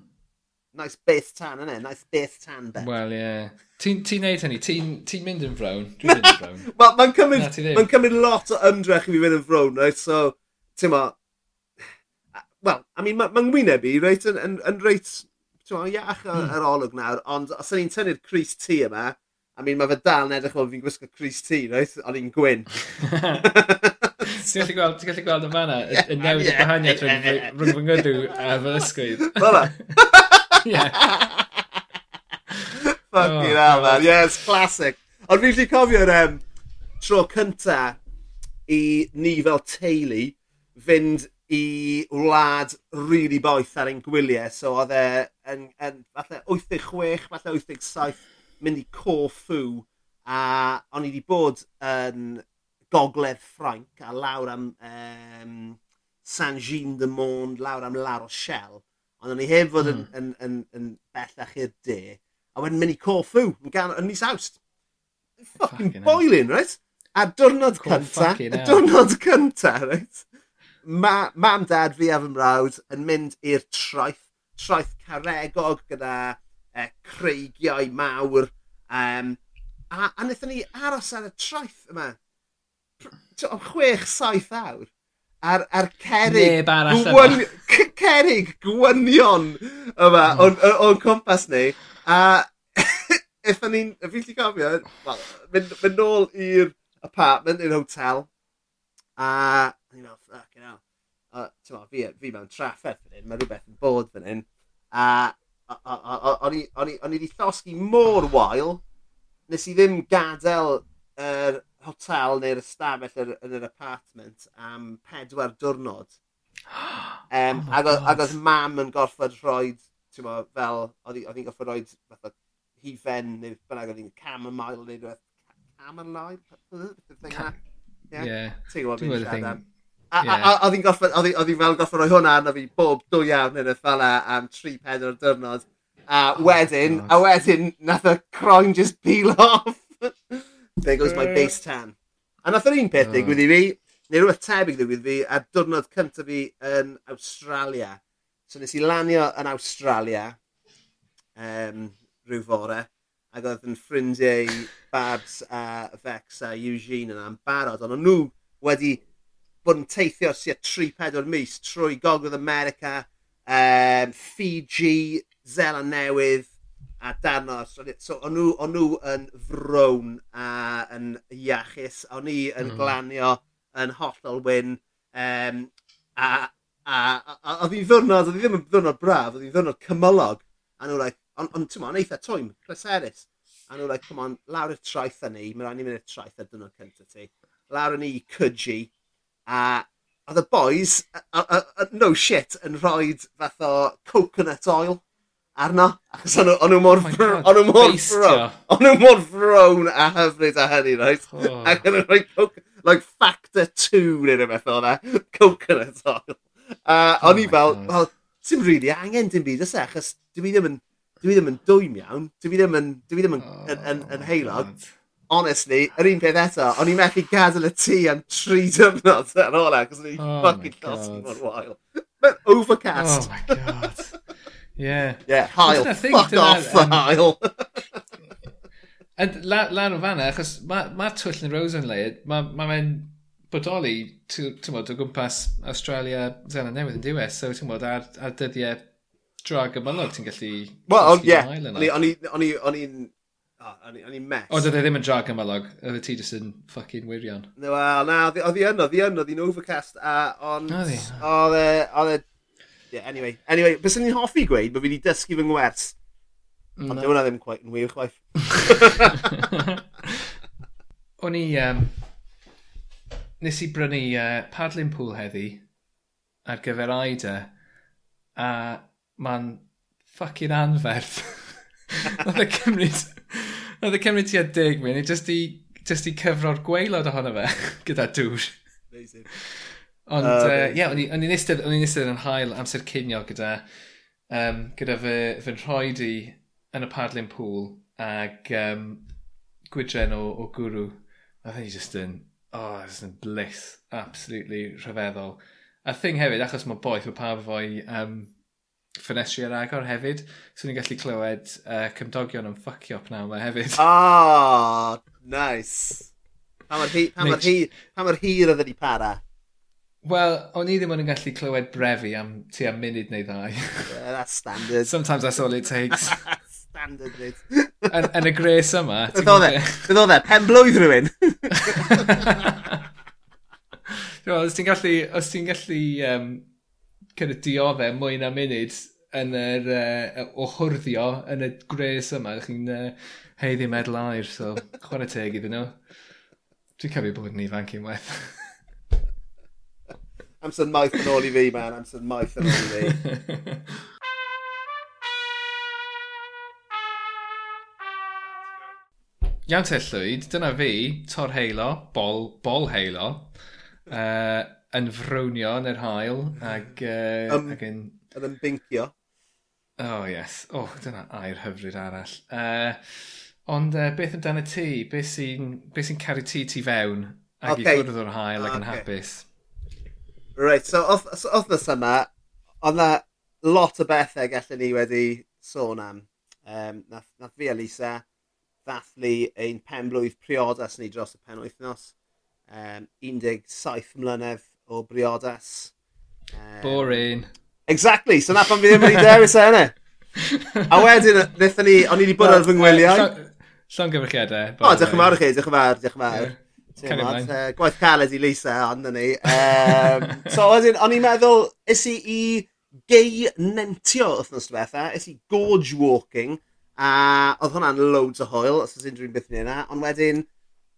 nice beth tan yna, nice beth tan be. Wel, ie. Yeah. Ti'n ti neud hynny? Ti'n ti mynd yn frown? Dwi'n mynd yn frown. Wel, mae'n cymryd, ma cymryd lot o ymdrech i fi fynd yn frown, right? So, ti'n ma... Wel, I mean, mae'n ma ngwyneb i, reit, yn, yn, yn reit, ti'n ma, iach ar mm. olwg nawr, ond os ydyn ni'n tynnu'r Cris T yma, I mean, mae fe dal yn edrych fel fi'n gwisgo Cris T, right? Ond i'n gwyn. Ti'n gallu gweld, ti'n gallu gweld yn fanna, y newid y gwahaniaeth rhwng fy ngydw a fy ysgwydd. Fela? Ie. Fucking hell, oh. man. Yes, classic. Ond fi'n lli cofio'r um, tro cynta i ni fel teulu fynd i wlad really boeth ar ein gwyliau. So oedd e yn, yn, falle 86, falle 87 mynd i Corfu a o'n i wedi bod yn gogledd Ffrainc a lawr am um, Saint Jean de Monds lawr am La Rochelle ond o'n i heb fod yn yn yn yn bellach i'r de a wedyn mynd i Corfu yn gan- yn mis Awst. Ffycin boiling right? A diwrnod cynta, y diwrnod cynta right? Ma, mam dad fi a fy mrawd yn mynd i'r traeth, traeth caregog gyda e, creigiau mawr. Um, a, a wnaethon ni aros ar y traeth yma. Am chwech, saith awr. Ar, ar cerig. Neb arall gwan, Cerig gwynion yma mm. o'n cwmpas ni. A eithon ni'n, fi'n ti cofio, well, mynd, mynd nôl i'r apartment, i'r hotel. A ni'n meddwl, fuck, you know, A, fi, fi mewn trafferth fan hyn, mae rhywbeth yn bod fan hyn. A o'n i wedi llosgi mor wael, nes i ddim gadael yr er hotel neu'r ystafell yn yr, yr apartment am pedwar diwrnod. Um, oh ac oedd mam yn gorfod rhoi, ti'n mo, fel, oedd hi'n gorfod rhoi fatha hifen neu bynnag oedd hi'n chamomile neu rhywbeth. Chamomile? Thing like that? Yeah. yeah. Ti'n gwybod beth A, yeah. a, a, oedd hi'n goffod, oedd hi fel goffod roi hwnna arno fi bob dwy awr neu beth fel am 3-4 o'r dyrnod. A wedyn, oh, a wedyn, nath y croen just peel off. There goes my base tan. A nath yr un peth oh. digwydd i fi, neu rhywbeth tebyg digwydd fi, a diwrnod cyntaf fi yn Australia. So nes i lanio yn Australia um, rhyw fore, ac oedd yn ffrindiau Babs a Vex a Eugene yna yn barod, ond nhw wedi bod yn teithio sy'n 3-4 mis trwy Gogledd America, um, Fiji, Zeland Newydd a darn o Australia. So, o'n nhw, on nhw yn frown a yn iachus. O'n i yn mm. glanio yn hollol wyn. Um, a, a, a, a, oedd hi'n ddwrnod, oedd hi ddim yn ddwrnod braf, oedd hi'n ddwrnod cymylog. A nhw, like, ond on, ti'n on, eitha twym, pleserus. A nhw, like, come on, lawr y traeth yn ni, mae'n rhaid ni mynd i'r traeth ar dynod cyntaf ti. Lawr yn ni, cydgi, a oedd y boys, a, a, a, no shit yn rhoi fath o coconut oil arno achos o'n nhw mor o'n nhw mor frown o'n nhw mor frown a hyfryd a hynny right? Oh. ac yn nhw rhoi like factor 2 neu rhywbeth o'na coconut oil. A uh, o'n i fel wel dim really angen dim byd ys e? Achos dwi ddim yn dwi ddim yn dwym iawn dwi ddim yn dwi ddim yn, yn, yn, yn, yn heilog. God honestly, yr un peth eto, o'n i methu gadael y tŷ am tri diwrnod yn ola, cos o'n i'n oh fucking llosgi mor wael. Mae'n overcast. Oh my god. Yeah. Yeah, hael. Fuck off, um, hael. And lan la o fanna, achos mae ma Twll yn Rose yn leid, mae ma, ma bodoli, ti'n modd, o gwmpas Australia, Zeland Newydd yn diwedd, so ti'n modd, ar, ar dyddiau drag ymylog ti'n gallu... Wel, ie, o'n i'n o'n i'n mess. Oedd e ddim yn drag ymalog, oedd e ti jyst yn ffucking wirion. No, wel, na, oedd hi yn, oedd hi yn, oedd hi'n overcast, a ond... Oedd e, oedd e... Yeah, anyway, anyway, bys ni'n hoffi gweud bod fi wedi dysgu fy ngwers. Ond no. dyna ddim quite yn wir chwaith. o'n i... Um, nes i brynu uh, padlin pool heddi ar gyfer Aida, a mae'n ffucking anferth. Oedd e cymryd Oedd y cymryd tua deg munud, jyst i, just i cyfro'r gweilod ohono fe, gyda dŵr. Amazing. Ond, um, uh, yeah, o'n i'n istedd, istedd yn hael amser cinio gyda, um, gyda fy, fy nhroed i yn y padlin pŵl ag um, gwydren o, o gwrw. A fe ni just yn, oh, it's yn bliss, absolutely rhyfeddol. A thing hefyd, achos mae boeth, mae pawb fo'i um, ffenestri ar agor hefyd. So ni'n gallu clywed uh, cymdogion yn ffucio pnaw yma hefyd. Oh, nice. Pa mor hir oedd wedi para? Wel, o'n i ddim yn gallu clywed brefi am tu am munud neu ddau. yeah, that's standard. Sometimes that's all it takes. standard, mate. yn, yn y gres yma. Beth oedd e? Beth oedd e? Pen blwydd rhywun? Os ti'n gallu, os ti'n gallu um, kind of diodde mwy na munud yn yr uh, o hwrddio yn y gres yma. Ydych chi'n uh, heiddi medal air, so chwarae teg iddyn nhw. Dwi'n cofio bod yn ifanc i'n unwaith. Amser maith yn ôl i fi, man. Amser maith yn ôl i fi. Iawn te llwyd, dyna fi, tor heilo, bol, bol heilo. Uh, yn frownio yn yr hael ag, uh, um, ag yn... Yn ymbinkio. Oh, yes. Oh, dyna air hyfryd arall. Uh, ond uh, beth amdano ti? Beth sy'n be sy caru ti ti fewn ac okay. i ffwrdd o'r hael ac okay. yn hapus? Right, so wythnos yma, oedd na lot o bethau gallwn ni wedi sôn am. Um, nath, nath fi a Lisa ddathlu ein penblwydd priodas ni dros y penwythnos. Um, 17 mlynedd o briodas. Um, Boring. Exactly, so na pan fi ddim wedi dewis e yna. A wedyn, wnaethon ni, o'n i wedi bod ar fy ngwyliau. Llon gyfrchiadau. O, diolch yn fawr i chi, diolch yn fawr, diolch yn fawr. Uh, gwaith caled i Lisa, ond yn ni. Um, so, wedyn, o'n i'n meddwl, is i i gei nentio wythnos diwetha, is i gorge walking, a oedd hwnna'n loads o hwyl, os oes unrhyw'n byth ni yna, ond wedyn,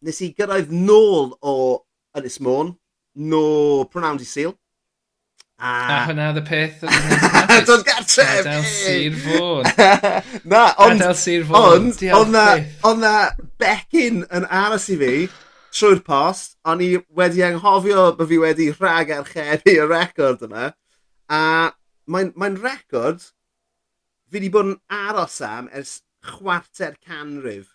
nes i gyrraedd nôl o Ynys Môn, no pronouns i syl. A... a hwnna oedd y peth. Do'n gartref! Adel Sir Fôn. na, ond... Adel Sir Fôn. Ond, ond na becyn yn aros i fi trwy'r post, o'n i wedi anghofio bod fi wedi rhag archebu y record yma. A mae'n mae record fi wedi bod yn aros am ers chwarter canrif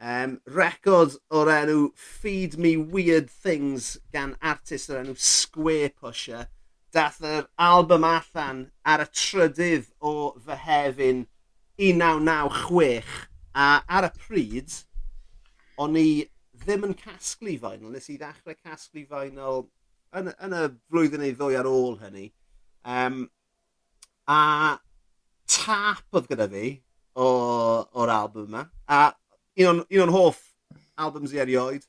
um, record o'r enw Feed Me Weird Things gan artist o'r enw Square Pusher. Dath yr album allan ar y trydydd o fy hefyn 1996 a ar y pryd o'n i ddim yn casglu vinyl. Nes i ddechrau casglu vinyl yn, yn y flwyddyn neu ddwy ar ôl hynny. Um, a tap oedd gyda fi o'r album yma. A un o'n hoff albums i erioed.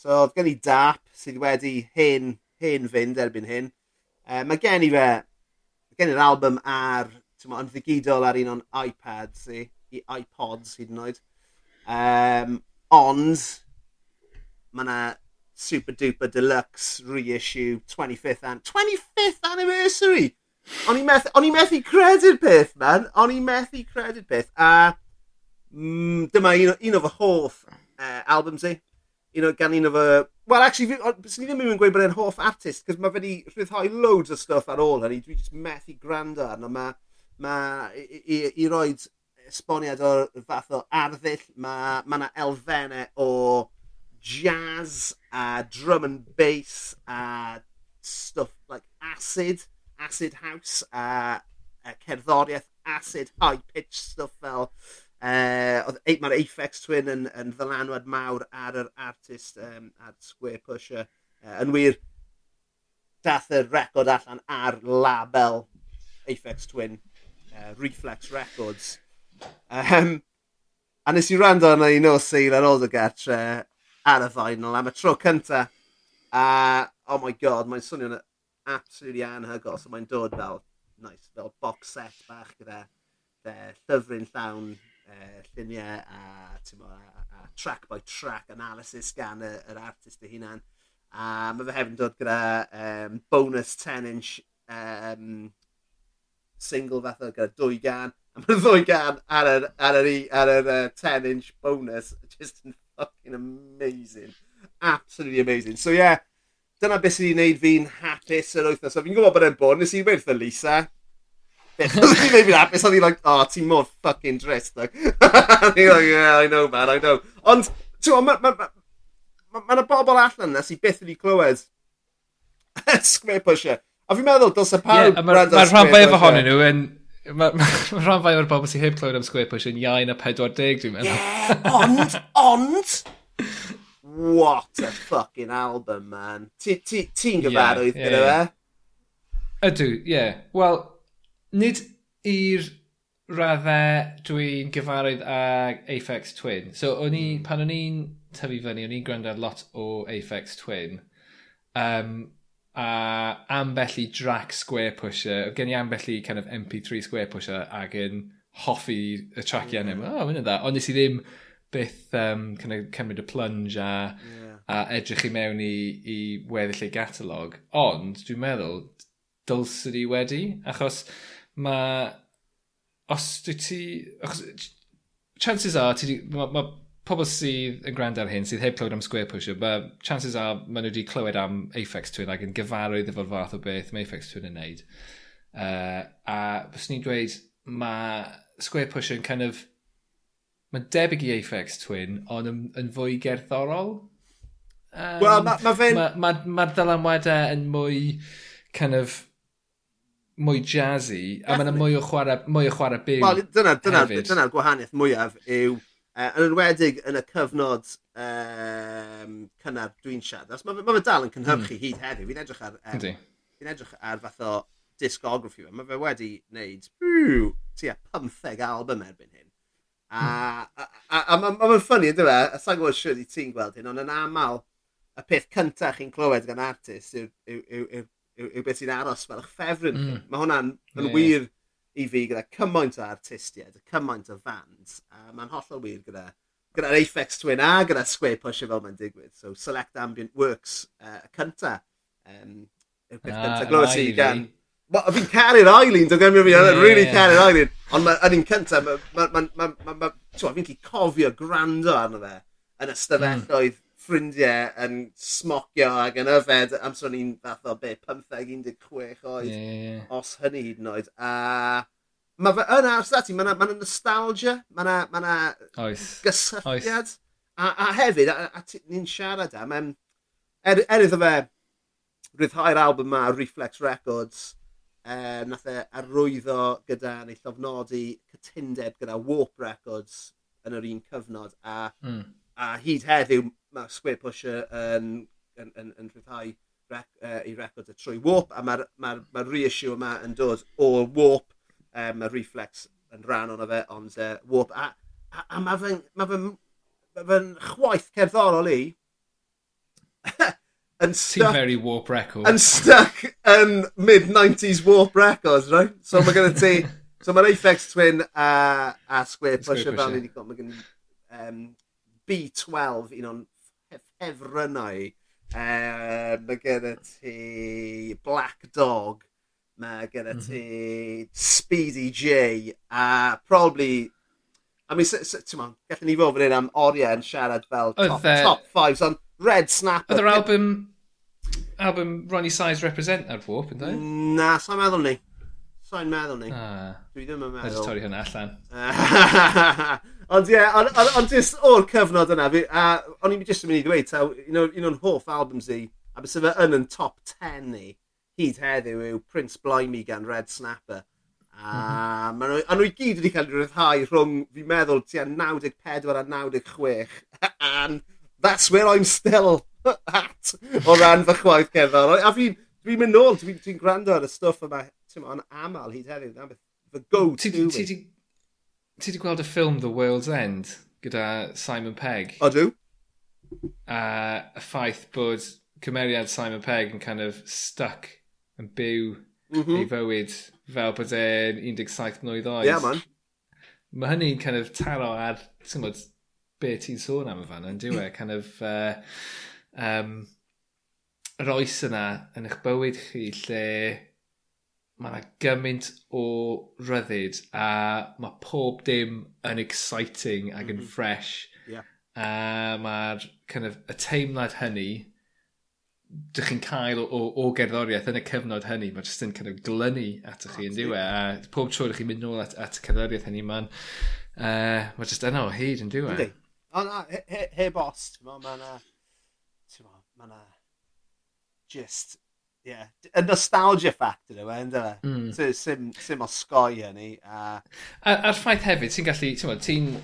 So, oedd gen i Dap sydd wedi hen, hen fynd erbyn hyn. E, mae gen i fe, gen i'r album ar, ti'n ma, yn ddigidol ar un o'n iPad sy, i iPods hyd yn oed. Um, ond, mae yna super duper deluxe reissue 25th an 25th anniversary. O'n i methu, on i methu credu'r peth, man. O'n i methu credu'r peth. A mm, dyma un o, un o fy hoff uh, albums i. Un o, gan un o fy... Wel, actually, sy'n i ddim yn gweud bod e'n hoff artist, cos mae fe wedi rhyddhau loads o stuff ar ôl hynny. Dwi just methu gwrando arno. Mae ma, i, i, i roed esboniad o'r fath o arddull, mae ma yna elfennau o jazz a drum and bass a stuff like acid, acid house a, a cerddoriaeth acid high pitch stuff fel uh, odd ei- ma'r Aphex Twin yn yn ddylanwad mawr ar yr artist um, ar Square Pusher. Uh, yn wir dath y record allan ar label Aphex Twin uh, Reflex Records. Um, a nes i rando arno i nos Sul ar ôl y gartre ar y vinyl am y tro cynta a oh my god mae'n swnio'n absolutely anhygol so mae'n dod fel nice fel box set bach gyda dy llyfryn llawn uh, lluniau a, mo, a, a track by track analysis gan yr, yr artist ei hunan. A mae fe hefyd yn dod gyda um, bonus 10-inch um, single fath o gyda dwy gan. A mae'r ddwy gan ar yr, ar yr, ar yr uh, 10-inch bonus just yn fucking amazing. Absolutely amazing. So yeah, dyna beth sydd wedi gwneud fi'n hapus yr wythnos. So fi'n gwybod bod e'n bod. Nes i werth Lisa It made me laugh, it's something like, oh, ti'n mor fucking drist. Like, he's like, yeah, I know, man, I know. Ond, ti'n gwybod, mae ma, ma, ma, ma bobl allan yna sy'n byth wedi clywed square pusher. A fi'n meddwl, dylse pawb yeah, Mae'r ma rhan fai efo honyn nhw yn... Mae ma, rhan fai o'r bobl sy'n heb clywed am square pusher yn iau na 40, dwi'n meddwl. Yeah, ond, ond... What a fucking album, man. Ti'n ti, ti gyfarwydd yeah, yeah, gyda yeah. fe? Ydw, ie. Yeah. Wel, nid i'r raddau dwi'n gyfarwydd ag Aphex Twin. So, o'n i, mm. pan o'n i'n tyfu fyny, o'n i'n gwrando lot o Aphex Twin. Um, a ambell i drac square pusher, gen i ambell i kind of MP3 square pusher ag yn hoffi y traciau yeah. Hmm. yma. O, oh, mynd dda. Ond nes i ddim byth um, kind of cymryd y plunge a, yeah. a edrych i mewn i, i weddill ei gatalog. Ond, dwi'n meddwl, dylsyd i wedi, achos mae... Os dwi ti... Achos, chances are, ti, mae, ma pobl sydd yn gwrando ar hyn, sydd heb clywed am square pusher, but chances are maen nhw wedi clywed am Aphex Twin ac yn gyfarwydd efo'r fath o beth mae Aphex Twin yn neud. Uh, a bys ni'n dweud, mae square pusher yn kind of... Mae'n debyg i Aphex Twin, ond yn, yn fwy gerddorol. Um, Wel, mae ma fe'n... Mae'r ma, ma, ma dylanwadau yn mwy kind of mwy jazzy, a mae'n mwy o chwarae, mwy o chwarae byw Wel, dyna'r dyna, dyna, dyna gwahaniaeth mwyaf yw, uh, yn enwedig yn y cyfnod um, cynnar dwi'n siarad, mae ma fe dal yn cynhyrchu mm. hyd heddiw, fi'n edrych ar, um, fi'n edrych ar fath o discography, mae fe wedi wneud tua 15 album erbyn hyn. A, hmm. a, a, a, a, a mae'n ffynnu, ydy fe, a sa'n gwybod sydd i ti'n gweld hyn, ond yn aml, y peth cyntaf chi'n clywed gan artist yw'r yw, yw, yw yw, yw beth sy'n aros fel eich ffefryn. Mm. Mae hwnna'n yeah. wir i fi gyda cymaint o artistiaid, cymaint o fans, a mae'n hollol wir gyda gyda'r Aphex Twin a gyda Square Pusher fel mae'n digwydd. So Select Ambient Works uh, y cynta. Um, yw'r peth cynta. Glywed i gan... Fi'n caru'r Eileen, dwi'n gymryd fi, yn really caru'r Eileen. Ond yn un cynta, fi'n gallu cofio gwrando arno fe yn ystafelloedd mm ffrindiau yn smocio ac yn yfed amser ni'n fath o be, 15-16 oed. Yeah. Os hynny hyd yn oed. A mae fe yn ars dati, mae yna ma nostalgia, mae yna ma, na, gysylltiad. A, a hefyd, a, a ni'n siarad am, um, er, er iddo fe rhyddhau'r album ma, Reflex Records, uh, nath e arwyddo gyda neu llofnodi cytundeb gyda Warp Records yn yr un cyfnod a mm a hyd heddiw mae Square Pusher yn, yn, yn, yn rhyddhau rec, uh, i record y trwy warp a mae'r ma, ma, ma reissue yma yn dod o warp. Um, mae reflex yn rhan o'n fe ond uh, warp. A, a, a mae fe'n ma fe, ma fe chwaith cerddorol i. Yn stuck very warp record. yn stuck yn mid 90s warp records right? So mae gen ti so mae'r reflex twin a, a square pusher fel ni wedi gweld mae gen um, B12, un o'n ffefrynnau. Uh, mae gyda ti Black Dog, mae gyda mhm. ti Speedy J, a probably I mean, ti'n man, gallwn ni fod fan hyn am oriau yn siarad fel top, e- top fives, ond Red Snapper... Oedd yr album, album Ronnie Size Represent ar fwop, yn dweud? Na, sa'n meddwl ni. Sa'n meddwl ni. Ah, Dwi ddim yn meddwl. Dwi'n torri hynna allan. Ond ie, yeah, ond on, on just o'r cyfnod yna, fi, a o'n i'n just yn mynd i ddweud, taw, un o'n, un o'n hoff albums i, a bys efo yn yn top 10 ni, hyd heddiw yw Prince Blimey gan Red Snapper. A mm -hmm. nhw, i gyd wedi cael ei ryddhau rhwng, fi'n meddwl, tua 94 a 96. And that's where I'm still at o ran fy chwaith cerddor. A fi'n fi mynd nôl, dwi'n dwi gwrando ar y stwff yma, ti'n on aml hyd heddiw, na go-to. Ti, ti, ti wedi gweld y ffilm The World's End gyda Simon Pegg? Odw. A y ffaith bod cymeriad Simon Pegg yn kind of stuck yn byw mm -hmm. ei fywyd fel bod e'n 17 mlynedd oed. Yeah, man. Mae hynny'n kind of taro ar, ti'n bod, be ti'n sôn am y fan yn diwe, kind of, uh, um, yr oes yna yn eich bywyd chi lle mae yna gymaint o ryddid a mae pob dim yn exciting ac yn mm -hmm. fresh. Yeah. A mae'r kind of, y teimlad hynny dych chi'n cael o, o, o gerddoriaeth yn y cyfnod hynny, mae jyst yn kind of glynu atoch chi yn diwe. A pob tro ydych chi'n mynd nôl at, at y cerddoriaeth hynny, mae'n uh, mae jyst yna o hyd yn diwe. Yndi. Ond na, he, he, he bost, mae yna... Ma, ma, na, ma na just yeah, y nostalgia factor yw e, ynddo fe? Mm. So, sim, sim osgoi hynny. A... A, a'r ffaith hefyd, ti'n gallu, ti'n gwybod, ti'n...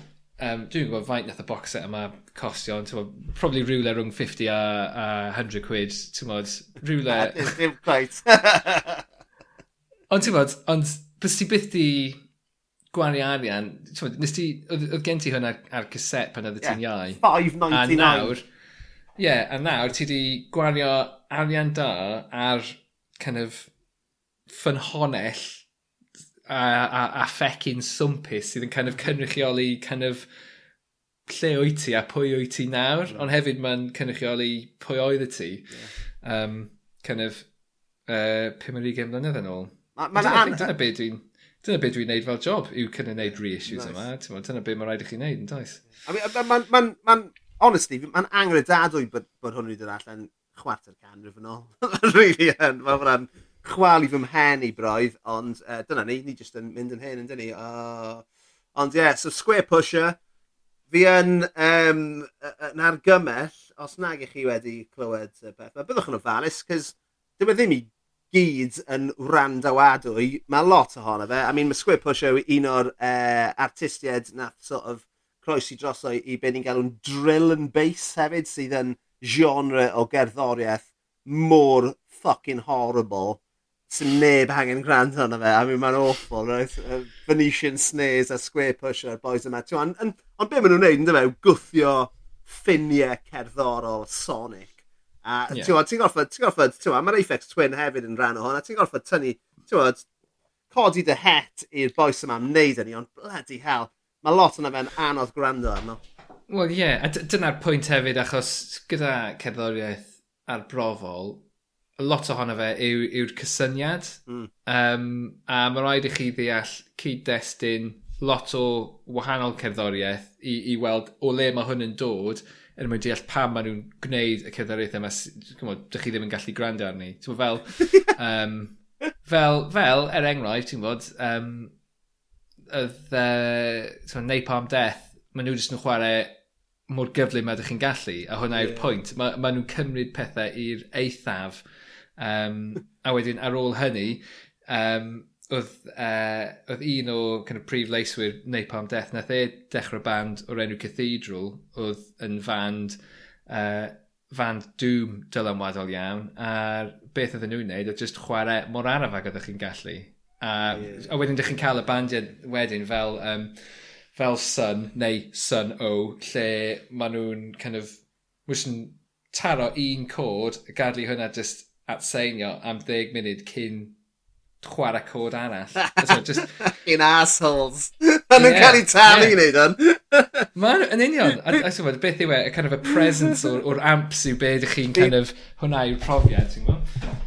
Um, dwi'n gwybod faint nath y box set yma costio, ond ti'n probably rhywle rhwng 50 a, a 100 quid, ti'n gwybod, rhywle... Dim quite. ond ti'n gwybod, ond bys ti byth di gwario arian, ti'n gwybod, nes ti, oedd gen ti hwnna ar, ar cassette pan oedd ti'n yeah. iau. 5.99. A nawr, ie, yeah, a nawr ti di gwario arian da ar kind of ffynhonell a, a, a fecyn swmpus sydd yn kind of cynrychioli kind of lle wyt ti a pwy wyt ti nawr, mm. ond hefyd mae'n cynrychioli pwy oedd y ti. Yeah. Um, kind of uh, 15 mlynedd yn ôl. Mae'n an... Dyna beth dwi'n... Dyna beth dwi'n neud fel job, yw cyn neud reissues nice. yma. Dyna beth mae'n rhaid i chi neud yn does? I mean, mae'n... Ma, ma, ma, honestly, mae'n angredadwy bod, bod hwn wedi dod allan chwarter canrif yn ôl. really yn. Mae hwnna'n chwal i fy mhen i broedd, ond uh, dyna ni, ni jyst yn mynd yn hyn, yn dyn ni. Uh, ond ie, yeah, so Square Pusher, fi yn um, yn argymell, os nag ych chi wedi clywed y beth, mae byddwch yn ofalus, cys dim e ddim i gyd yn randawadwy, mae lot ohono fe. I mean, mae Square Pusher yw un o'r e, uh, artistiaid nath sort of croesi drosoe i be ni'n galw'n drill and bass hefyd, sydd yn genre o gerddoriaeth mor fucking horrible. sy'n neb hangen gwrando arno fe. I mean, mae'n awful, right? Uh, Venetian snares a square pusher, boys yma. Ond on, on be maen nhw'n neud, ynddo fe, yw e? gwthio ffiniau cerddorol Sonic. A yeah. ti'n gorfod, ti'n gorfod, ti'n gorffod, mae'r Aphex Twin hefyd yn rhan o hwn, a ti'n gorfod tynnu, ti'n codi dy het i'r boes yma am wneud yn ni, ond bloody hell, mae lot yna fe'n anodd gwrando arno. Wel ie, yeah. a dyna'r pwynt hefyd achos gyda cerddoriaeth arbrofol, a lot ohono fe yw'r yw, yw cysyniad. Mm. Um, a mae rhaid i chi ddeall cyd-destun lot o wahanol cerddoriaeth i, i weld o le mae hwn yn dod er mwyn deall pam maen nhw'n gwneud y cerddoriaeth yma. Cymod, dych chi ddim yn gallu gwrando arni. Ti'n fel, um, fel, fel, er enghraifft, ti'n bod, um, oedd uh, Napalm Death, maen nhw jyst yn chwarae mor gyflym a ydych chi'n gallu, a hwnna yeah. yw'r pwynt. Mae ma nhw'n cymryd pethau i'r eithaf, um, a wedyn ar ôl hynny, um, oedd, uh, oedd un o kind of, prif leiswyr Napalm Death, nath e dechrau band o'r enw Cathedral, oedd yn fand, uh, fand dŵm dylanwadol iawn, a beth oedden nhw'n neud oedd just chwarae mor araf ag oeddech chi'n gallu. A, yeah. a wedyn ydych chi'n cael y bandiau wedyn fel um, fel Sun neu Sun O lle maen nhw'n kind of wrth yn taro un cod a gadlu hwnna just at seinio am 10 munud cyn chwarae cod arall. so just... In assholes. Maen nhw'n cael ei talu i wneud hwn. Maen yn union. A, a so, beth yw e, kind of a presence o'r or amps yw beth ydych chi'n kind of hwnna yw'r profiad, ti'n gwybod?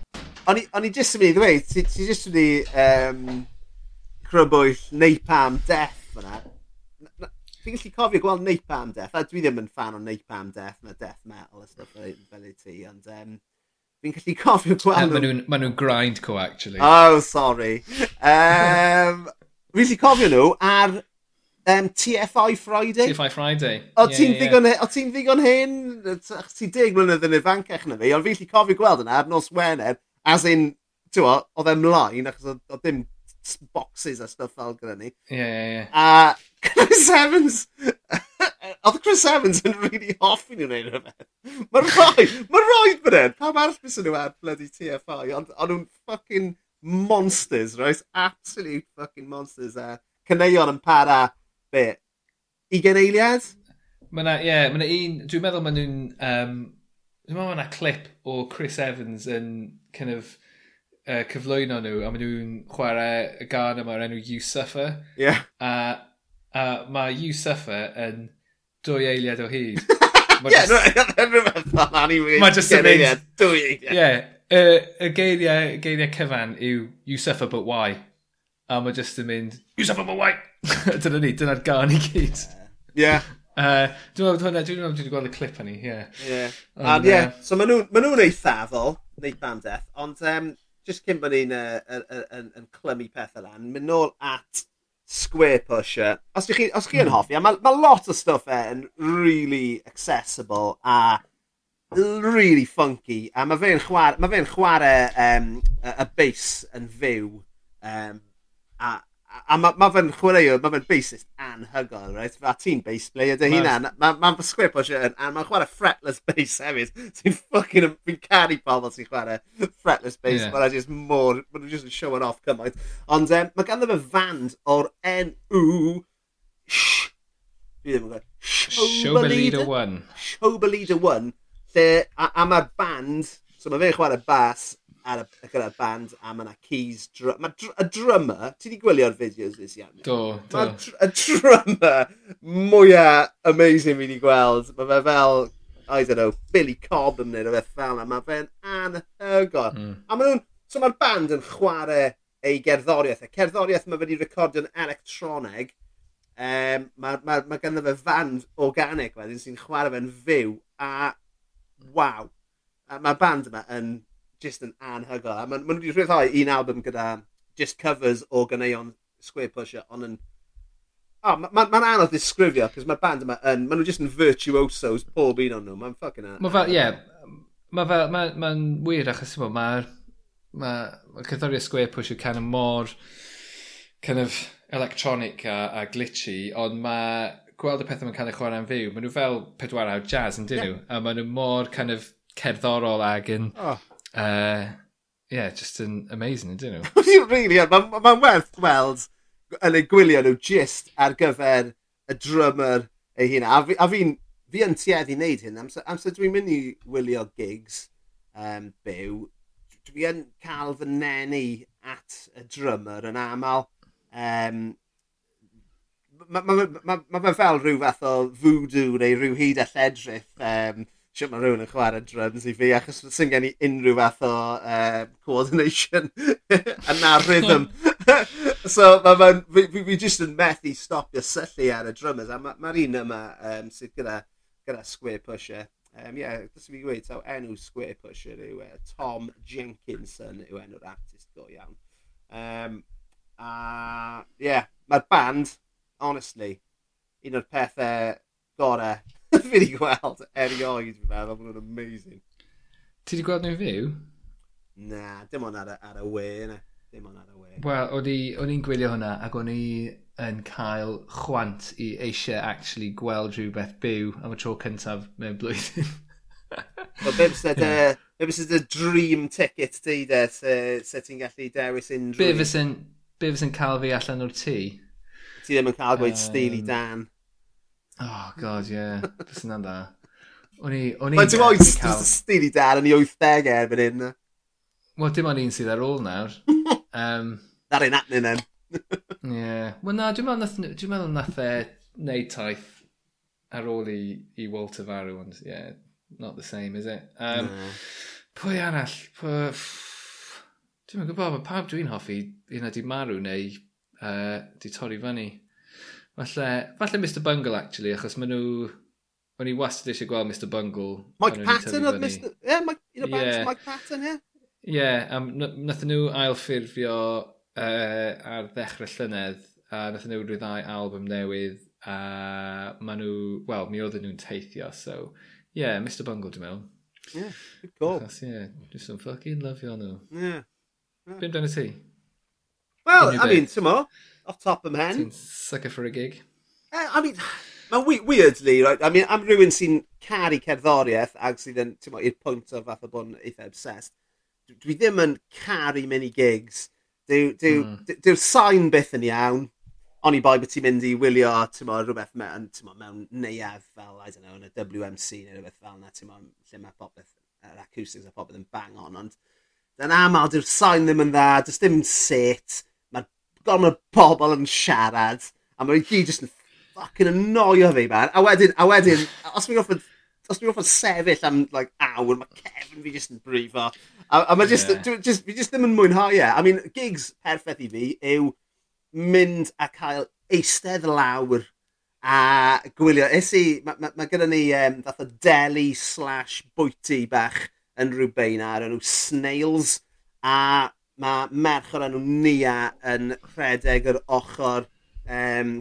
O'n i jyst yn mynd i ddweud, ti jyst yn mynd i um, crybwyll napalm death fyna. Fi'n gallu cofio gweld Napalm Death, a dwi ddim yn fan o Napalm Death na Death Metal a stuff fel i ti, ond um, fi'n gallu cofio gweld... Maen nhw'n ma nhw grind co, actually. Oh, sorry. Um, fi'n gallu cofio nhw ar um, TFI Friday. TFI Friday. O yeah, ti'n yeah, ddigon, yeah. ti ddigon hyn? Ti deg mlynedd yn ifancach na fi, ond fi'n gallu cofio gweld yna ar nos Wener, as in, ti'n oedd e'n mlaen, achos oedd dim boxes a stuff fel gyda ni. Ie, ie, ie. A Chris Evans! Oedd Chris Evans yn really hoffi nhw'n neud rhywbeth. Mae'n rhoi, mae'n rhoi bod e'n. Pam arall bys nhw ar bloody TFI, ond o'n nhw'n fucking monsters, right? Absolute fucking monsters. Eh? Uh, Cyneuon yn para, be, 20 eiliad? Mae yna, ie, yeah, mae yna un, dwi'n meddwl mae nhw'n, um, dwi'n meddwl mae yna clip o Chris Evans yn kind of, uh, cyflwyno nhw, a maen nhw'n chwarae y gan yma o'r enw You Suffer. Ie. Yeah. A uh, a mae you suffer yn dwy eiliad o hyd. Ie, rhywbeth fel anyway. Mae just yn mynd... Dwy eiliad. Ie, y y geiriau, geiriau cyfan yw you suffer but why? A mae just yn mynd... You suffer but why? dyna ni, dyna'r gan i gyd. Ie. Uh, dwi'n meddwl hwnna, dwi'n meddwl dwi'n gweld y clip hynny, ie. Ie. A ie, so maen nhw'n ma nhw eithafol, neu bandeth, ond um, just cyn bod ni'n uh, uh, uh, uh, uh, clymu pethau lan, mynd nôl at square pusher. Os chi, os chi yn mm. hoffi, mae ma lot o stuff e yn really accessible a really funky. A mae fe'n chwarae, ma fe chwarae um, y, y bass yn fyw. Um, a a mae ma fe'n chwaraewr, mae fe'n bassist anhygol, right? A ti'n bass player dy hunan. Mae'n ma, ma squib o siwr, a mae'n chwarae fretless bass hefyd. Ti'n ffucking, fi'n caru pobl sy'n chwarae fretless bass, yeah. mae'n just more, mae'n just yn showing off cymaint. Ond e, um, mae ganddo fe fand o'r NW, shh, fi ddim yn gwybod, Showbeleader 1. Showbeleader 1, lle, a, a mae'r band, so mae fe'n chwarae bass, ar y, gyda'r band a mae yna keys... Dr Mae dr y drummer... Ti wedi gwylio'r fideos nes iawn? Do, do. Mae dr y drummer mwyaf amazing fi wedi gweld. Mae fe fel, I don't know, Billy Cobb yn mynd o beth fel yna. Mae fe'n anhygol. Mm. A maen nhw'n... So mae'r band yn chwarae ei gerddoriaeth. Y cerddoriaeth mae wedi recordio'n electroneg. Um, mae ma, ma ganddo fe fand organic wedyn sy'n chwarae fe'n fyw a waw. Mae'r band yma yn just yn anhygoel. A maen ma wedi rhyddhau un album gyda just covers o ganeuon Square Pusher, ond yn... Oh, Mae'n ma, ma, anodd ddisgrifio, cos mae'r band yma yn... Maen nhw just yn virtuosos pob un o'n nhw. Mae'n ffucking anodd. Mae fel, ie. Mae fel, mae'n ma, wir achos yma, mae'r... Mae ma, ma cerddoriaeth Square Pusher kind of mor... kind of electronic a, a glitchy, ond mae gweld y pethau mae'n cael ei chwarae yn fyw, maen nhw fel pedwar awr jazz yn dyn nhw, yeah. a maen nhw mor kind of cerddorol ag yn... Oh uh, yeah, just yn amazing, ydyn nhw? really, mae'n ma, ma werth gweld yn eu gwylio nhw gist ar gyfer y drummer ei hun. A, fi, a fi'n fi yn tueddu wneud hyn, amser, amser dwi'n mynd i wylio gigs um, byw, dwi yn cael fy nenu at y drummer yn aml. Um, Mae ma, ma, ma, ma fel rhyw fath o voodoo neu rhyw hyd a lledrith um, siwt mae rhywun yn chwarae drums i fi, achos sy'n gen i unrhyw fath o uh, coordination a na rhythm. so ma, ma, fi, fi, fi jyst yn methu stopio syllu ar y drummers, a mae'r ma un yma um, sydd gyda, gyda square pusher. Um, yeah, dys fi gweud, taw enw square pusher yw uh, Tom Jenkinson yw enw'r artist go iawn. Um, a, yeah, mae'r band, honestly, un o'r pethau gorau fi wedi gweld erioed, fi'n meddwl, maen nhw'n amazing. Ti wedi gweld nhw'n fyw? Na, dim ond ar, ar y we, na. Dim ond ar y we. Wel, o'n i'n gwylio hwnna, ac o'n i yn cael chwant i eisiau actually gweld rhywbeth byw am y tro cyntaf mewn blwyddyn. Wel, be bys y dream ticket ti de, se, se ti'n gallu dewis unrhyw... Be fys cael fi allan o'r tŷ? Ti ddim yn cael gweud um, Steely Dan. Oh, god, ie. Yeah. Bys yna'n da. O'n i... Mae'n dim oed uh, stili dad yn ei 80 erbyn hyn. Wel, dim ond un sydd ar ôl nawr. um, Dar ein atnyn then. Ie. yeah. Wel na, dwi'n meddwl nath e neud taith ar ôl i, i Walter Farw, ond yeah, not the same, is it? Um, no. Pwy arall? Pwy... Dwi'n meddwl gwybod, mae pawb dwi'n hoffi, hynna di marw neu uh, di torri fyny. Falle, falle Mr Bungle, actually, achos maen nhw... O'n i wastad eisiau gweld Mr Bungle. Mike Patton oedd Mr... Ie, yeah, Mike, you know, yeah. Mike Patton, ie. Ie, yeah, um, nathon nhw ailffurfio uh, ar ddechrau llynedd, a nathon nhw rhyddau album newydd, a maen nhw... Wel, mi oedden nhw'n teithio, so... Ie, yeah, Mr Bungle, dwi'n meddwl. Ie, good call. Achos, ie, yeah, dwi'n sy'n ffucking lyfio nhw. Ie. Yeah. Bum dan y ti? Wel, I mean, ti'n mo, off top of hen. Ti'n sucker for a gig? Uh, I mean, mae'n we weirdly, right? I mean, am rhywun sy'n caru cerddoriaeth ag sydd yn, ti'n i'r pwynt o fath o bod yn eitha obsessed, dwi ddim yn caru mini gigs. Dyw'r dyw, mm. dyw sain byth yn iawn, Oni i boi bod ti'n mynd i wylio, ti'n mo, rhywbeth mewn, ti'n mo, mewn neuaf fel, I don't know, yn y WMC neu rhywbeth fel yna, ti'n mo, lle mae popeth, yr acoustics a popeth yn bang on, ond yn aml dyw'r sain ddim yn dda, does dim set, gormod ma o bobl yn siarad, a mae'n gyd jyst yn ffucking annoio fi, man. A wedyn, a wedyn, os mi'n goffod os mi'n goffod sefyll am like, awr, mae Kevin fi jyst yn brifo. A, a mae jyst, yeah. jyst, fi jyst ddim yn mwynhau e. I mean, gigs perffaith i fi yw mynd a cael eistedd lawr a gwylio. Is i, mae ma, ma gyda ni um, fath o deli slash bwyty bach yn rhyw ar enw Snails. A mae merch o'r enw Nia yn rhedeg yr ochr. Um,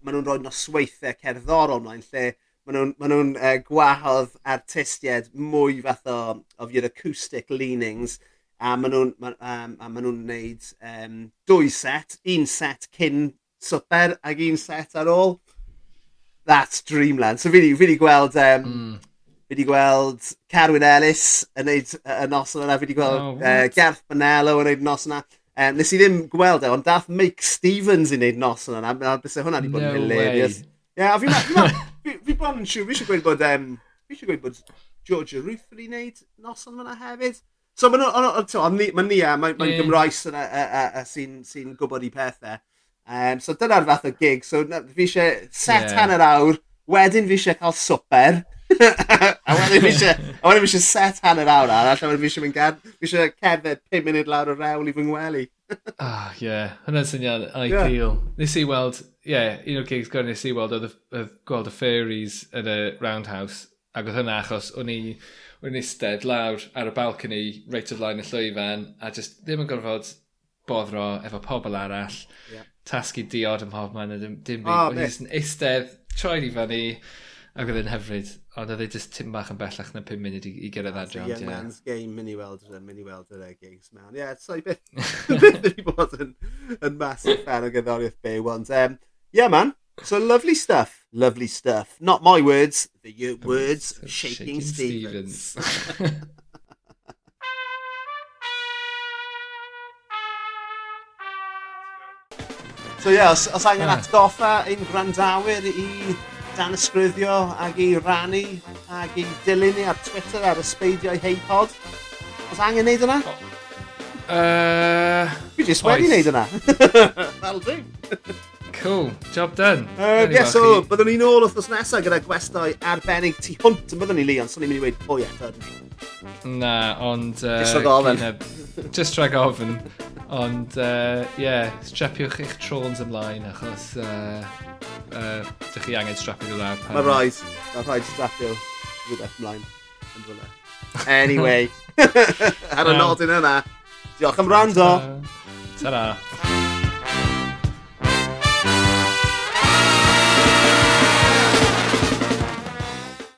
maen nhw'n rhoi nosweithiau cerddorol mlaen lle maen nhw'n ma nhw uh, gwahodd artistiaid mwy fath o, of your acoustic leanings a maen nhw'n ma, um, ma nhw nhw'n um, dwy set, un set cyn swper ac un set ar ôl. That's Dreamland. So fi wedi gweld um, mm fi wedi gweld Carwyn Ellis yn neud y nos yna, fi wedi gweld oh, uh, Garth Bonello yn neud nos yna. Um, nes i ddim gweld e, ond dath Mike Stevens i wneud nos yna, a bys e hwnna wedi bod yn no hilarious. Ie, yeah, a fi, fi, fi, fi bod yn siw, fi eisiau gweud bod, um, fi eisiau gweud bod Georgia Ruth wedi wneud nos yna hefyd. So mae'n ma Nia, mae'n ma Gymraes yna sy'n sy gwybod i pethau. Um, so dyna'r fath o gig, so fi eisiau set yeah. hanner awr, wedyn fi eisiau cael swper, a wedyn fi eisiau, a wedyn fi eisiau set hanner awr arall, a wedyn fi eisiau mynd gad, fi eisiau cerdded 5 munud lawr o rewl i fy ngwely. Ah, ie. Yeah. Hwna'n syniad ideal. Yeah. Nes i weld, ie, yeah, un o'r gigs gwrdd nes i weld oedd, oedd gweld y fairies yn y roundhouse. Ac oedd hynna achos o'n i yn eistedd lawr ar y balcony reit o flaen y llwyfan a just ddim yn gorfod boddro efo pobl arall. Yeah. Tasgu diod ym mhobman a dim, dim byd. Oh, o'n i'n eistedd, troed i fyny Ac oedd e'n hyfryd, ond oedd e just tim bach yn bellach na 5 munud i, i gyrraedd adre. Young yeah. man's game, mini weld yr mynd weld yr gigs, man. Ie, yeah, so i byth, byth wedi bod yn, yn massive fan o gyddoriaeth byw, ond um, yeah, man, so lovely stuff, lovely stuff. Not my words, the your words of Shaking, Shaking Stevens. Stevens. So ie, yeah, os, os angen ah. atgoffa ein gwrandawyr i dan ysgrifio ag i rannu ag i dilyn ni ar Twitter ar y speidiau heipod. Os angen neud yna? Uh, Fi jyst wedi wneud yna. That'll do. Cool, job done. Uh, yes, so, byddwn ni'n ôl wrthnos nesaf gyda gwestau arbennig tu hwnt yn byddwn ni, Leon, so ni'n mynd i weid pwy eto. Na, ond... Uh, Just rhag ofyn. Just rhag ofyn. Ond, ie, uh, yeah, strapiwch eich trôns ymlaen, achos... Uh, uh, dych chi angen strapio nhw lawr. Mae rhaid, mae rhaid strapio rhywbeth ymlaen. Anyway, ar y nodyn yna, Diolch am rando. Ta-ra.